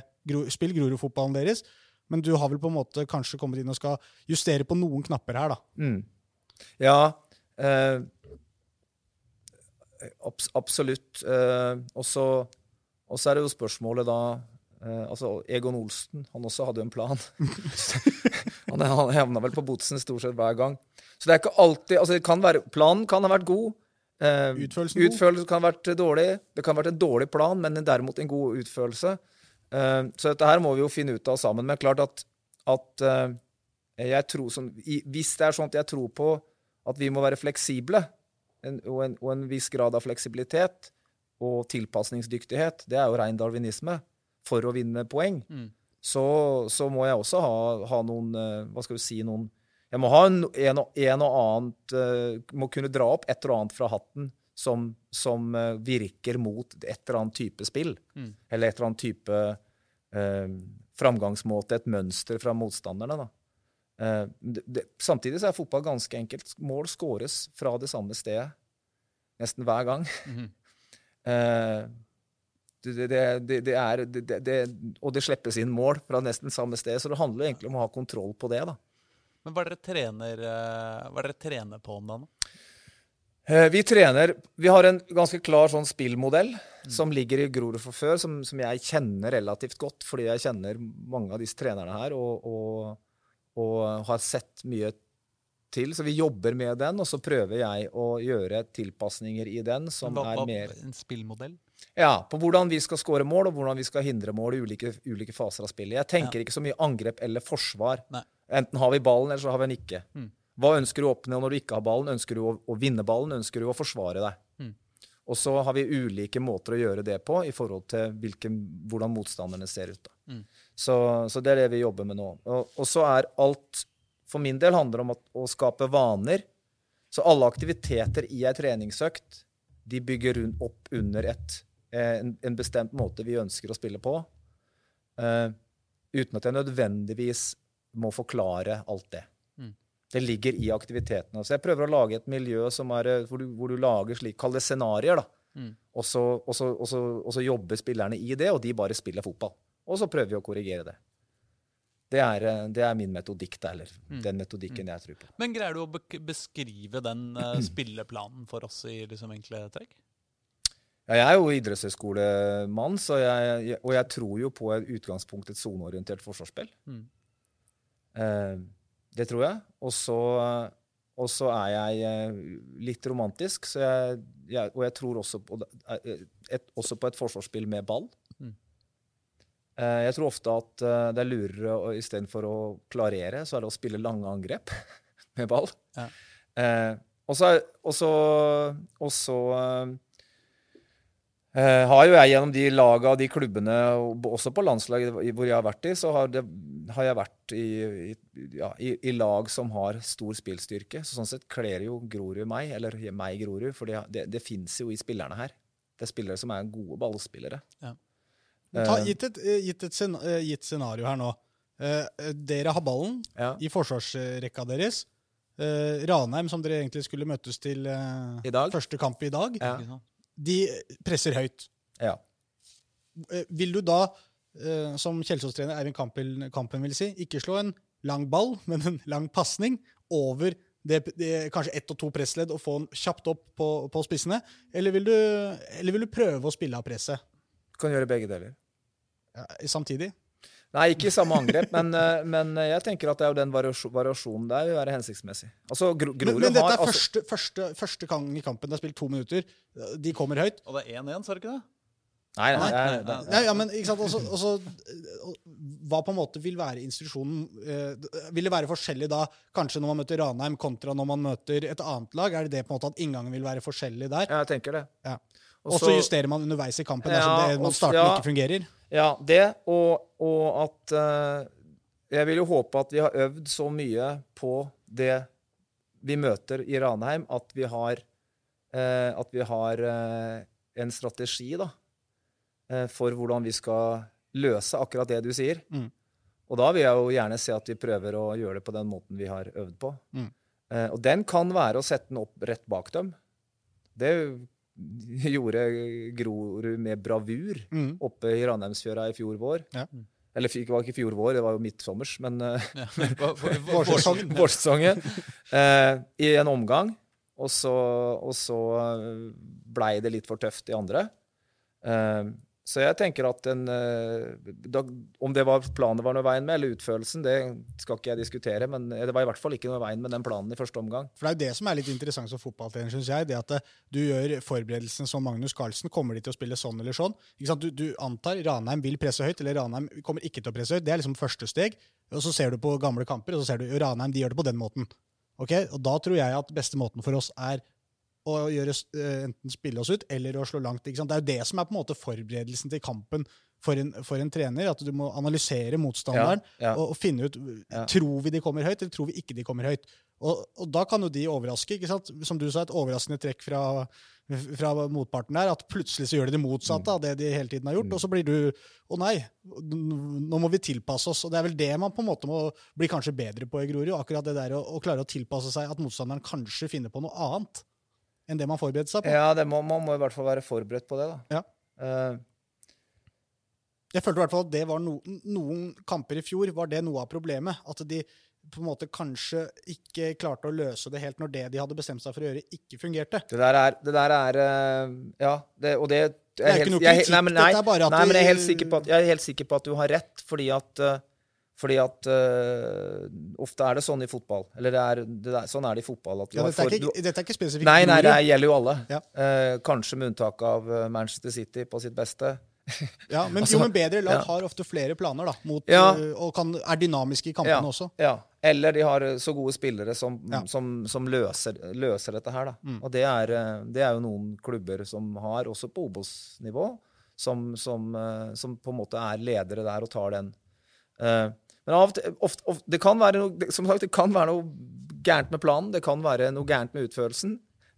spill Grorud-fotballen deres, men du har vel på en måte kanskje kommet inn og skal justere på noen knapper her, da. Mm. Ja eh, abs absolutt. Eh, og så og så er det jo spørsmålet da eh, altså Egon Olsen han også hadde jo en plan. han, han havna vel på Botsen stort sett hver gang. Så det er ikke alltid altså det kan være, Planen kan ha vært god. Eh, Utførelsen utførelsen kan ha vært dårlig. Det kan ha vært en dårlig plan, men derimot en god utførelse. Eh, så dette her må vi jo finne ut av sammen. Men klart at, at eh, jeg tror sånn, i, Hvis det er sånn at jeg tror på at vi må være fleksible, en, og, en, og en viss grad av fleksibilitet og tilpasningsdyktighet, det er jo rein darwinisme, for å vinne poeng, Mm. så, så må jeg også ha, ha noen eh, Hva skal vi si noen Jeg må ha en, en, og, en og annet eh, Må kunne dra opp et eller annet fra hatten som, som eh, virker mot et eller annet type spill. Mm. Eller et eller annet type eh, framgangsmåte, et mønster fra motstanderne. da. Uh, det, det, samtidig så er fotball ganske enkelt. Mål skåres fra det samme stedet nesten hver gang. Mhm. Eh, det, det, det, det, er, og det slippes inn mål fra nesten samme sted, så det handler egentlig om å ha kontroll på det. da. Men hva er dere trener, eh, hva er dere trener på om dagen? da? Eh, Vi trener Vi har en ganske klar sånn spillmodell som ligger i Grorud for før, som, som jeg kjenner relativt godt, fordi jeg kjenner mange av disse trenerne her og, og, og har sett mye til. Så vi jobber med den, og så prøver jeg å gjøre tilpasninger i den som Hva, er mer en spillmodell? Ja, på hvordan vi skal skåre mål, og hvordan vi skal hindre mål i ulike, ulike faser av spillet. Jeg tenker ikke så mye angrep eller forsvar. Nei. Enten har vi ballen, eller så har vi den ikke. Mm. Hva ønsker du å oppnå når du ikke har ballen? Ønsker du å, å vinne ballen? Ønsker du å forsvare deg? Mm. Og så har vi ulike måter å gjøre det på i forhold til hvilken, hvordan motstanderne ser ut. Mm. Så, så det er det vi jobber med nå. Og, og så er alt For min del handler det om at, å skape vaner. Så alle aktiviteter i ei treningsøkt de bygger opp under et, eh, en, en bestemt måte vi ønsker å spille på. Uh, uten at jeg nødvendigvis må forklare alt det. Mm. Det ligger i aktivitetene. Så jeg prøver å lage et miljø som er, eh, hvor, du, hvor du lager slik, kall det scenarioer. da. Mm. Og så jobber spillerne i det, og de bare spiller fotball. Og så prøver vi å korrigere det. Det er, eh, det er min metodikk, da, eller Mm. den metodikken jeg tror på. Men greier du å beskrive den uh, spilleplanen for oss i liksom enkle trekk? Ja, jeg er jo idrettshøyskolemann, jeg, og jeg tror jo på et utgangspunkt et soneorientert forsvarsspill. Mm. Uh, det tror jeg. Og så, er jeg uh, litt romantisk, så jeg, jeg, og jeg tror også på, et, også på et forsvarsspill med ball. Eh, jeg tror ofte at eh, det er lurere å- istedenfor å klarere, så er det å spille lange angrep med ball. Ja. Eh, og så, og så, eh, eh, har jo jeg gjennom de laga og de klubbene, også på landslaget hvor jeg har vært i, så har, det, har jeg vært i, i, ja, i, i lag som har stor spillstyrke. Så sånn sett kler jo Grorud meg, eller meg Grorud, for det, det, det fins jo i spillerne her. Det er spillere som er gode ballspillere. Ja. Ta, Eh, gitt, et, eh, gitt, et scen eh, gitt scenario her nå. Dere har ballen ja. i forsvarsrekka deres. Ranheim, som dere egentlig skulle møtes til I dag? første kamp i dag, Ja. de presser høyt. ja. Vil du da, som Kjelsås-trener Eivind Kampen, Kampen vil si, ikke slå en lang ball, men en lang pasning over det, det, kanskje ett og to pressledd og få den kjapt opp på, på spissene? Eller vil, du, eller vil du prøve å spille av presset Kan gjøre begge deler. ja, samtidig? Nei, ikke i samme angrep, men, eh, men jeg tenker at det er jo den variasjonen der vil være hensiktsmessig. Altså, Gro Men, men dette har er altså, første, første, første gang i kampen. Det er spilt to minutter. De kommer høyt. Og det er 1-1, sa du ikke det? Nei, nei, Nei, nei, nei, Ja, men ikke sant, også, også, eh, Hva på en måte vil være institusjonen eh, Vil det være forskjellig da, kanskje når man møter Ranheim kontra når man møter et annet lag? Er det det på en måte at inngangen vil være forskjellig der? Ja, Jeg tenker det. Ja. Og så justerer man underveis i kampen dersom Ja, det man starten ja. ikke fungerer? Ja, det, og, og at uh, Jeg vil jo håpe at vi har øvd så mye på det vi møter i Ranheim, at vi har, uh, at vi har uh, en strategi da, for hvordan vi skal løse akkurat det du sier. Mm. Og da vil jeg jo gjerne se at vi prøver å gjøre det på den måten vi har øvd på. Mm. Og den kan være å sette den opp rett bak dem. Det gjorde Grorud med bravur Mm. oppe i Ranheimsfjøra i fjor vår. Ja. Eller det var ikke fjor vår, det var jo midtsommers, men uh, Ja. Vårsesongen. vårsesongen. eh, I en omgang. Og så, og så blei det litt for tøft i andre. Eh, så jeg tenker at en, eh, da, Om det var planen var noe veien med, eller utførelsen, det skal ikke jeg diskutere. Men det var i hvert fall ikke noe veien med den planen i første omgang. For Det er jo det som er litt interessant som fotballtrener, synes jeg. Det at eh, du gjør forberedelsen som Magnus Carlsen. Kommer de til å spille sånn eller sånn? Du, du antar Ranheim vil presse høyt, eller Ranheim kommer ikke til å presse høyt. Det er liksom første steg. Og så ser du på gamle kamper, og så ser du Ranheim de gjør det på den måten. Okay? Og Da tror jeg at beste måten for oss er å gjøre, eh, enten spille oss ut eller å slå langt. Det er jo det som er på en måte forberedelsen til kampen for en, for en trener. At du må analysere motstanderen Ja, ja. Og, og finne ut Ja. tror vi de kommer høyt, eller tror vi ikke de kommer høyt. Og, og da kan jo de overraske. Som du sa, et overraskende trekk fra, fra motparten der. At plutselig så gjør de det motsatte av det de hele tiden har gjort. Og så blir du Å nei, nå må vi tilpasse oss. Og det er vel det man på en måte må bli kanskje bedre på i Grorud. Akkurat det der å, å klare å tilpasse seg at motstanderen kanskje finner på noe annet enn det man forberedte seg på. Ja, det må, man må i hvert fall være forberedt på det, da. Ja. Uh, Jeg følte i hvert fall at det var no, noen kamper i fjor var det noe av problemet. At de på en måte kanskje ikke klarte å løse det helt når det de hadde bestemt seg for å gjøre, ikke fungerte. Det der er, det der er eh, Ja, det, og det Det er ikke noe jeg, kritikk, nei, men, nei, er at nei, men jeg er helt sikker på at, jeg er helt sikker på at du har rett, fordi at eh, fordi at uh, ofte er det sånn i fotball. Eller det er, det er, sånn er det i fotball. Ja, dette, er ikke, dette er ikke spesifikt nei, nei, det gjelder jo alle. Ja. Uh, kanskje med unntak av eh, Manchester City på sitt beste. Ja, men, Altså, jo, men bedre lag ja. har ofte flere planer, da. Mot, øh, og kan, er dynamiske i kampene også. ja. Eller de har så gode spillere som, som, som løser, løser dette her. Da. Mm. Og det er, det er jo noen klubber som har, også på Obos-nivå, som, som, som på en måte er ledere der og tar den. Eh, Men av ofte, ofte, det kan noe, sagt, det kan være noe gærent med planen, det kan være noe gærent med utførelsen.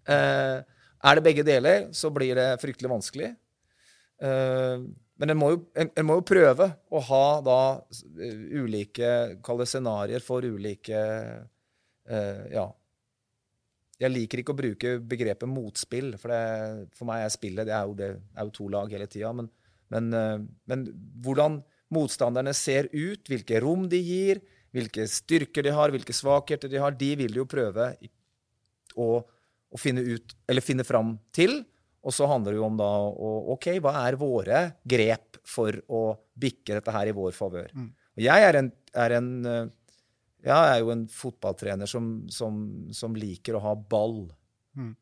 Eh, er det begge deler, så blir det fryktelig vanskelig. Eh, men en må, jo, en, en må jo prøve å ha da eh, ulike kall scenarioer for ulike eh, Ja. Jeg liker ikke å bruke begrepet motspill, for, det, for meg er spillet det er jo, det er jo to lag hele tida. Men, men, eh, men hvordan motstanderne ser ut, hvilke rom de gir, hvilke styrker de har, hvilke svakheter de har, de vil jo prøve å, å finne ut, eller finne fram til. Og så handler det jo om da å OK, hva er våre grep for å bikke dette her i vår favør? Mm. Jeg er en, er en eh, Jeg er jo en fotballtrener som, som, som liker å ha ball. Mm.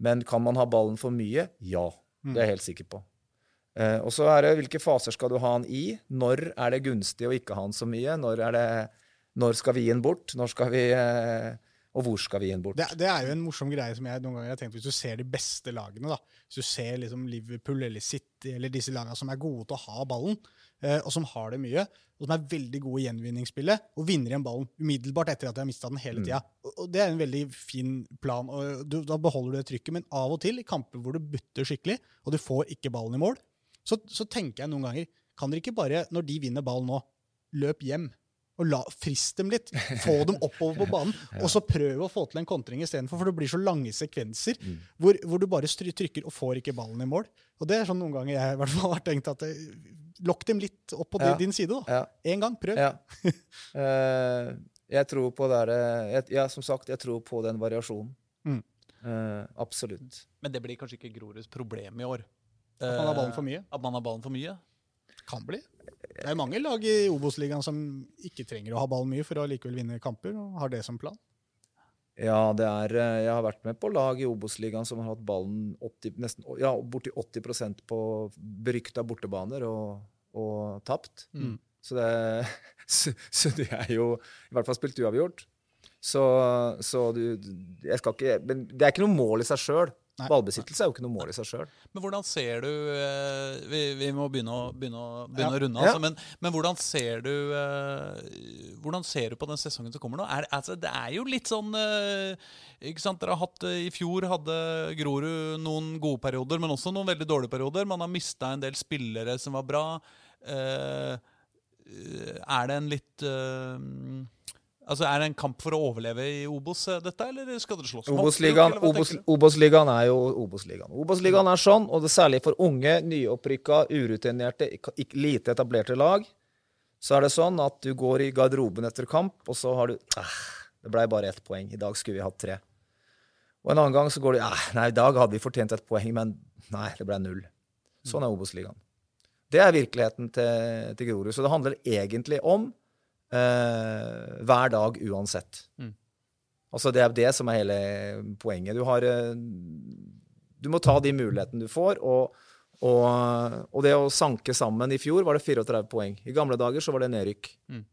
Men kan man ha ballen for mye? Ja. Mm. Det er jeg helt sikker på. Eh, og så er det hvilke faser skal du ha han i? Når er det gunstig å ikke ha han så mye? Når, er det, når skal vi gi den bort? Når skal vi, uh, og hvor skal vi gi den bort? Det, det er jo en morsom greie som jeg noen ganger har tenkt Hvis du ser de beste lagene, da. Hvis du ser liksom Liverpool eller City eller disse lagene som er gode til å ha ballen, eh, og som har det mye, og som er veldig gode i gjenvinningsspillet, og vinner igjen ballen umiddelbart etter at de har mista den hele Mm. tida. Og, og det er en veldig fin plan. og du, Da beholder du det trykket, men av og til, i kamper hvor du butter skikkelig, og du får ikke ballen i mål, så, så tenker jeg noen ganger Kan dere ikke bare, når de vinner ball nå, løp hjem? Og la, frist dem litt. Få dem oppover på banen. Og så prøv å få til en kontring istedenfor, for det blir så lange sekvenser hvor, hvor du bare trykker og får ikke ballen i mål. Og det er sånn noen ganger jeg i hvert fall har tenkt at det, Lokk dem litt opp på Ja. din side, da. Ja. En gang. Prøv. Ja. Eh, jeg tror på det der, jeg, Ja, som sagt, jeg tror på den variasjonen. Mm. Uh, absolutt. Men det blir kanskje ikke Groruds problem i år. At man har ballen for mye. Eh, At man har ballen for mye. Kan bli. Det er mange lag i Obos-ligaen som ikke trenger å ha ballen mye for å likevel vinne kamper, og har det som plan. Ja, det er eh, Jeg har vært med på lag i Obos-ligaen som har hatt ballen 80, nesten, ja, borti 80% på berykta bortebaner og, og tapt. Mm. Så, det, så, så det er jo I hvert fall spilt uavgjort. Så, så du Jeg skal ikke Men det er ikke noe mål i seg sjøl. Ballbesittelse er jo ikke noe mål i seg sjøl. Men hvordan ser du eh, vi, vi må begynne å, begynne å, begynne Ja. å runde, altså, men, men hvordan ser du eh, Hvordan ser du på den sesongen som kommer nå? Er, altså, det er jo litt sånn eh, ikke sant? Dere har hatt, I fjor hadde Grorud noen gode perioder, men også noen veldig dårlige perioder. Man har mista en del spillere som var bra. Er det en litt Altså, Er det en kamp for å overleve i Obos, eh, dette, eller skal dere slåss? Obos-ligaen Obos. Obos-ligaen er jo Obos-ligaen. Obos-ligaen er sånn, og det er særlig for unge, nyopprykka, urutinerte, lite etablerte lag, så er det sånn at du går i garderoben etter kamp, og så har du ah, Det blei bare ett poeng. I dag skulle vi hatt tre. Og en annen gang så går du ah, Nei, i dag hadde vi fortjent et poeng, men nei, det ble null. Sånn er Obos-ligaen. Det er virkeligheten til, til Grorud. Så det handler egentlig om eh, hver dag uansett. Altså Det er det som er hele poenget. Du har eh, Du må ta de mulighetene du får. Og, og, og det å sanke sammen I fjor var det 34 poeng. I gamle dager så var det nedrykk. Mm.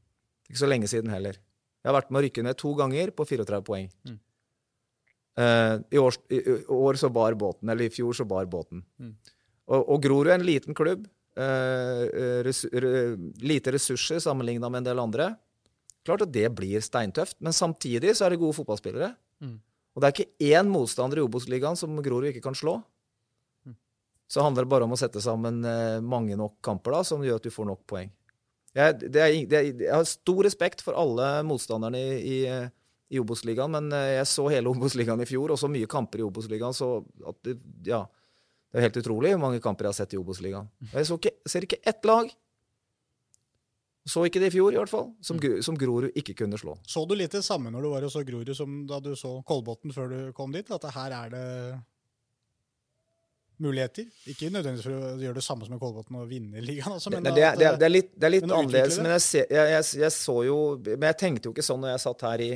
Ikke så lenge siden heller. Jeg har vært med å rykke ned to ganger på 34 poeng. Mm. Eh, i, år, i, år så bar båten, eller i fjor så bar båten. Mm. Og, og Grorud en liten klubb. Eh, res, lite ressurser sammenligna med en del andre. Klart at det blir steintøft, men samtidig så er det gode fotballspillere. Mm. Og det er ikke én motstander i Obos-ligaen som Grorud ikke kan slå. Mm. Så handler det bare om å sette sammen eh, mange nok kamper da, som gjør at du får nok poeng. Jeg, det er, det er, jeg har stor respekt for alle motstanderne i, i, eh, i Obos-ligaen, men eh, jeg så hele Obos-ligaen i fjor, og så mye kamper i Obos-ligaen, så at det, ja, det er helt utrolig hvor mange kamper jeg har sett i Obos-ligaen. Jeg ikke, ser ikke ett lag, så ikke det i fjor i hvert fall, som, som Grorud ikke kunne slå. Så du litt det samme når du var og så Grorud som da du så Kolbotn før du kom dit? At her er det muligheter? Ikke nødvendigvis for å gjøre det samme som med Kolbotn og vinne ligaen, altså, Det, men det, det, det er litt, det er litt Men annerledes. Men jeg, ser, jeg, jeg, jeg så jo Men jeg tenkte jo ikke sånn når jeg satt her i,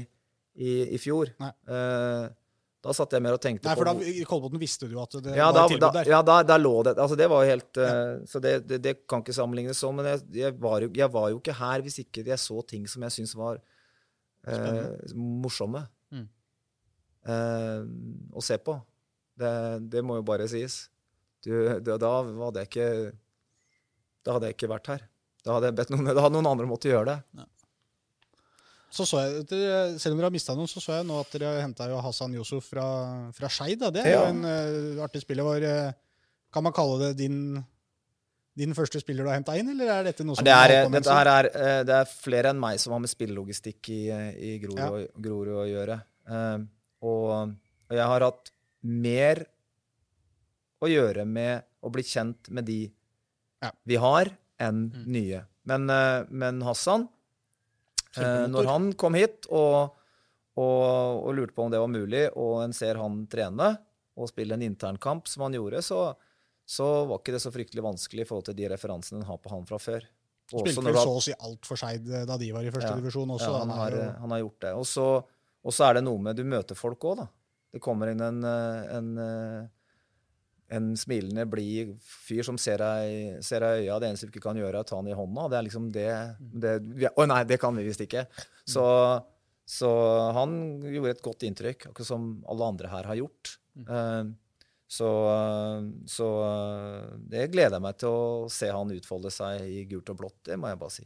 i, i fjor. Nei. Eh, da satt jeg mer og tenkte Nei, for på da, I Kolbotn visste du jo at det ja, var da, et tilbud der. ja da, der lå det Altså, det var jo helt eh, Så det, det, det kan ikke sammenlignes sånn. Men jeg, jeg, var jo, jeg var jo ikke her hvis ikke jeg så ting som jeg syntes var eh, morsomme Mm. eh, å se på. Det, det må jo bare sies. Du, da, da hadde jeg ikke Da hadde jeg ikke vært her. Da hadde, jeg bedt noen, da hadde noen andre måttet gjøre det. Så så jeg, selv om dere har mista noen, så så jeg nå at dere henta Hassan Yusuf fra, fra Skeid. Det er Ja. jo en uh, artig spiller. Var, eh, kan man kalle det din, din første spiller du har henta inn, eller er dette noe som Det du har er, en dette her er, eh, det er flere enn meg som har med spillelogistikk i, i Grorud, Ja. Grorud å gjøre. Uh, og, og jeg har hatt mer å gjøre med å bli kjent med de Ja. vi har, enn Mm. nye. Men, uh, men Hassan, eh, når han kom hit og, og, og lurte på om det var mulig, og en ser han trene og spille en internkamp som han gjorde, så, så var ikke det så fryktelig vanskelig i forhold til de referansene en har på han fra før. Og også Spilte vel så å si alt for Skeid eh, da de var i første Ja. divisjon også. ja, han, har, jo- han har gjort det. Og så, er det noe med Du møter folk òg, da. Det kommer inn en, eh, en, eh, en smilende, blid fyr som ser deg, ser deg i øya. Det eneste du ikke kan gjøre, er å ta han i hånda. Det er liksom det, det vi- Å nei, det kan vi visst ikke. Så, så han gjorde et godt inntrykk, akkurat som alle andre her har gjort. Eh, Så, så eh, det gleder jeg meg til å se han utfolde seg i gult og blått, det må jeg bare si.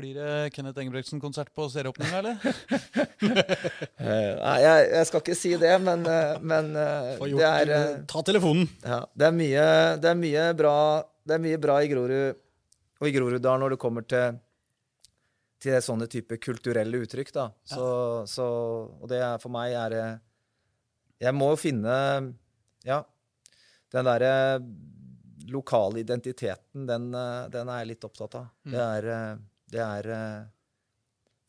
Blir det Kenneth Engebretsen-konsert på serieåpninga, eller? Eh, Nei, jeg, jeg skal ikke si det, men, eh, men eh, det er ta telefonen. ja, det er mye Det er mye bra det er mye bra i Grorud og i Groruddalen når det kommer til, til sånne type kulturelle uttrykk. da. Så, så, og det er for meg er det Jeg må jo finne Ja, den derre lokale identiteten, den, den, er jeg litt opptatt av. Mm. Det er, det er eh,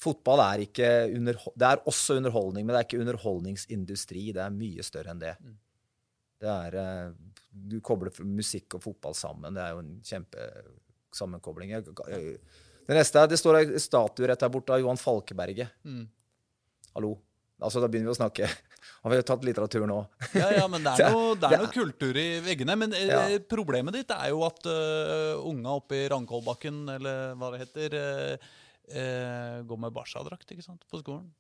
Fotball er ikke under, Det er også underholdning, men det er ikke underholdningsindustri. Det er mye større enn det. Mm. Det er Du kobler musikk og fotball sammen. Det er jo en kjempesammenkobling. Det neste er, det står en statue rett der borte av Johan Falkeberget. Mm. Hallo. Altså, Da begynner vi å snakke. Har vi jo tatt litteratur nå? ja, ja, men det er, noe, det er noe kultur i veggene. Men eh, ja. problemet ditt er jo at uh, unga oppe i Rankollbakken, eller hva det heter, uh, uh, går med Barca-drakt ikke sant, på skolen.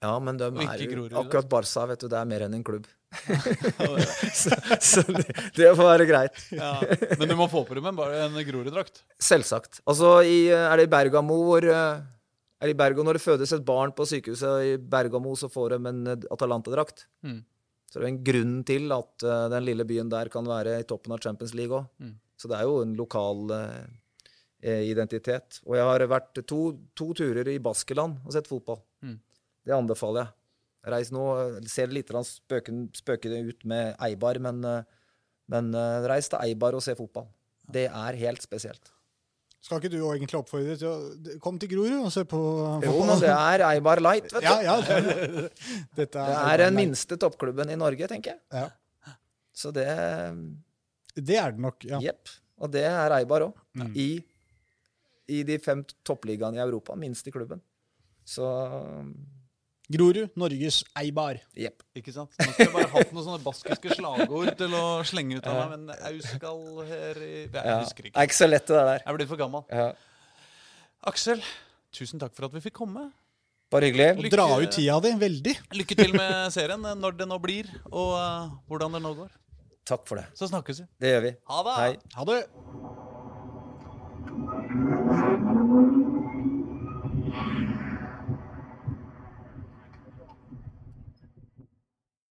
Ja, men de er jo, akkurat Barca vet du, det er mer enn en klubb. så, så det, det, får være greit. ja, men du må få på deg en Grorud-drakt? Selvsagt. Altså, i, er det i Bergamo hvor er i Bergo, Når det fødes et barn på sykehuset i Bergamo, så får de en Atalanta-drakt. Mm. Så det er en grunn til at uh, den lille byen der kan være i toppen av Champions League òg. Mm. Så det er jo en lokal uh, identitet. Og jeg har vært to, to, turer i Baskeland og sett fotball. Mm. Det anbefaler jeg. Reis nå. Ser litt spøkende ut med Eibar, men, uh, men reis til Eibar og se fotball. Det er helt spesielt. Skal ikke du egentlig oppfordre til å komme til Grorud og se på Jo, men det er Eibar Light, vet du. Ja, ja, det, er, det er den minste toppklubben i Norge, tenker jeg. Ja. Så det Det er det nok, ja. Jepp. Og det er Eibar òg. Mm. I, I de fem toppligaene i Europa. Minst i klubben. Så Grorud, Norges Eibar. Yep. Ikke sant? Nå skulle jeg bare hatt noen sånne baskiske slagord til å slenge ut av meg, men Auskal her i Jeg ja. husker ikke. Det er ikke så lett, det der. Jeg er blitt for gammel. Ja. Aksel, tusen takk for at vi fikk komme. Bare hyggelig. Lykke, dra ut tida di veldig. Lykke til med serien, når det nå blir, og uh, hvordan det nå går. Takk for det. Så snakkes vi. Det gjør vi. Ha det. Hei. Ha det.